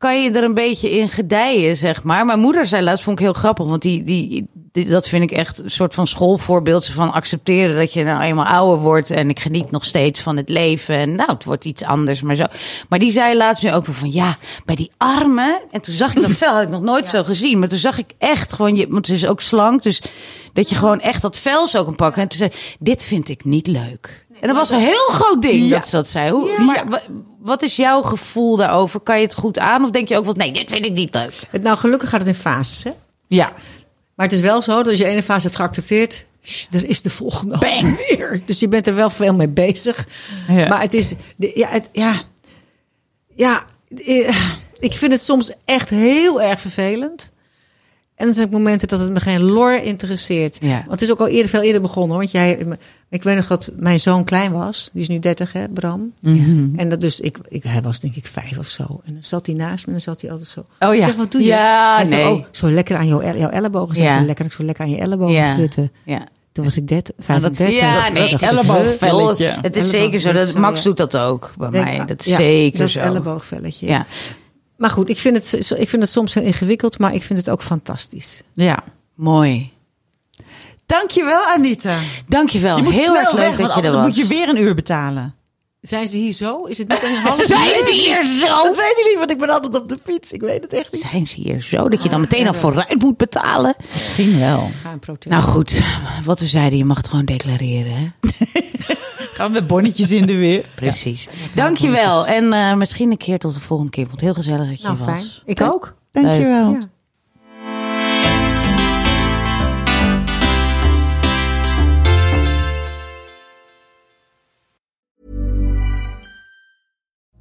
Speaker 3: kan je er een beetje in gedijen, zeg maar? Mijn moeder zei laatst, vond ik heel grappig, want die, die, die- dat vind ik echt een soort van schoolvoorbeeld van accepteren dat je nou eenmaal ouder wordt en ik geniet nog steeds van het leven en nou, het wordt iets anders, maar zo. Maar die zei laatst nu ook weer van ja, bij die armen en toen zag ik dat vel, had ik nog nooit zo gezien, maar toen zag ik echt gewoon, je, want ze is ook slank, dus dat je gewoon echt dat vel zo kan pakken. En toen zei dit vind ik niet leuk. En dat was een heel groot ding
Speaker 2: Ja.
Speaker 3: dat ze dat zei. Hoe, maar wa- wat is jouw gevoel daarover? Kan je het goed aan? Of denk je ook van nee, dit vind ik niet leuk?
Speaker 4: Het, nou, gelukkig gaat het in fases, hè?
Speaker 2: Ja.
Speaker 4: Maar het is wel zo dat als je ene fase hebt geaccepteerd, er is de volgende
Speaker 3: Bang.
Speaker 4: weer. Dus je bent er wel veel mee bezig.
Speaker 2: Ja.
Speaker 4: Maar het is, de, ja, het, ja, ja, eh, ik vind het soms echt heel erg vervelend. En dan zijn er momenten dat het me geen lor interesseert.
Speaker 3: Ja.
Speaker 4: Want het is ook al eerder, veel eerder begonnen. Want jij, ik weet nog dat mijn zoon klein was. Die is nu 30, hè, Bram.
Speaker 2: Mhm.
Speaker 4: En dat dus, ik, ik, hij was denk ik vijf of zo. En dan zat hij naast me en dan zat hij altijd zo.
Speaker 2: Oh
Speaker 4: Ik
Speaker 2: ja.
Speaker 4: zeg, wat doe je?
Speaker 3: Ja,
Speaker 4: hij zei,
Speaker 3: nee.
Speaker 4: oh, zo lekker aan jouw, jouw ellebogen.
Speaker 3: Ja.
Speaker 4: Zo lekker, zo lekker aan je ellebogen
Speaker 3: Ja.
Speaker 4: frutten.
Speaker 3: Ja.
Speaker 4: Toen was ik 30, 35.
Speaker 3: Ja, nee,
Speaker 2: elleboogvelletje.
Speaker 3: Het is
Speaker 4: Elleboog,
Speaker 3: zeker zo.
Speaker 4: dat
Speaker 3: Max doet dat ook bij
Speaker 4: Denk-
Speaker 3: mij. Dat is
Speaker 4: ja,
Speaker 3: zeker
Speaker 4: dat
Speaker 3: zo.
Speaker 4: elleboogvelletje.
Speaker 3: Ja.
Speaker 4: Maar goed, ik vind, het, ik vind het soms heel ingewikkeld, maar ik vind het ook fantastisch.
Speaker 2: Ja.
Speaker 3: Mooi.
Speaker 2: Dankjewel, Anita.
Speaker 3: Dankjewel.
Speaker 2: Je moet
Speaker 3: Heel
Speaker 2: snel
Speaker 3: erg leuk
Speaker 2: weg,
Speaker 3: dat
Speaker 2: want
Speaker 3: je er was.
Speaker 2: moet je weer een uur betalen.
Speaker 4: Zijn ze hier zo? Is het niet een half
Speaker 3: Zijn ze hier zo?
Speaker 2: Dat weet je niet, want ik ben altijd op de fiets. Ik weet het echt niet.
Speaker 3: Zijn ze hier zo? Dat je dan meteen al vooruit moet betalen?
Speaker 2: Misschien wel.
Speaker 4: Ga een protest.
Speaker 3: Nou goed, wat we zeiden, je mag het gewoon declareren. Hè?
Speaker 2: Gaan we bonnetjes in de weer.
Speaker 3: Precies. Dankjewel. En eh, misschien een keer tot de volgende keer. Ik vond het heel gezellig dat je
Speaker 4: nou,
Speaker 3: hier
Speaker 4: fijn.
Speaker 3: was.
Speaker 4: Ik ook.
Speaker 2: Dankjewel.
Speaker 4: Ja.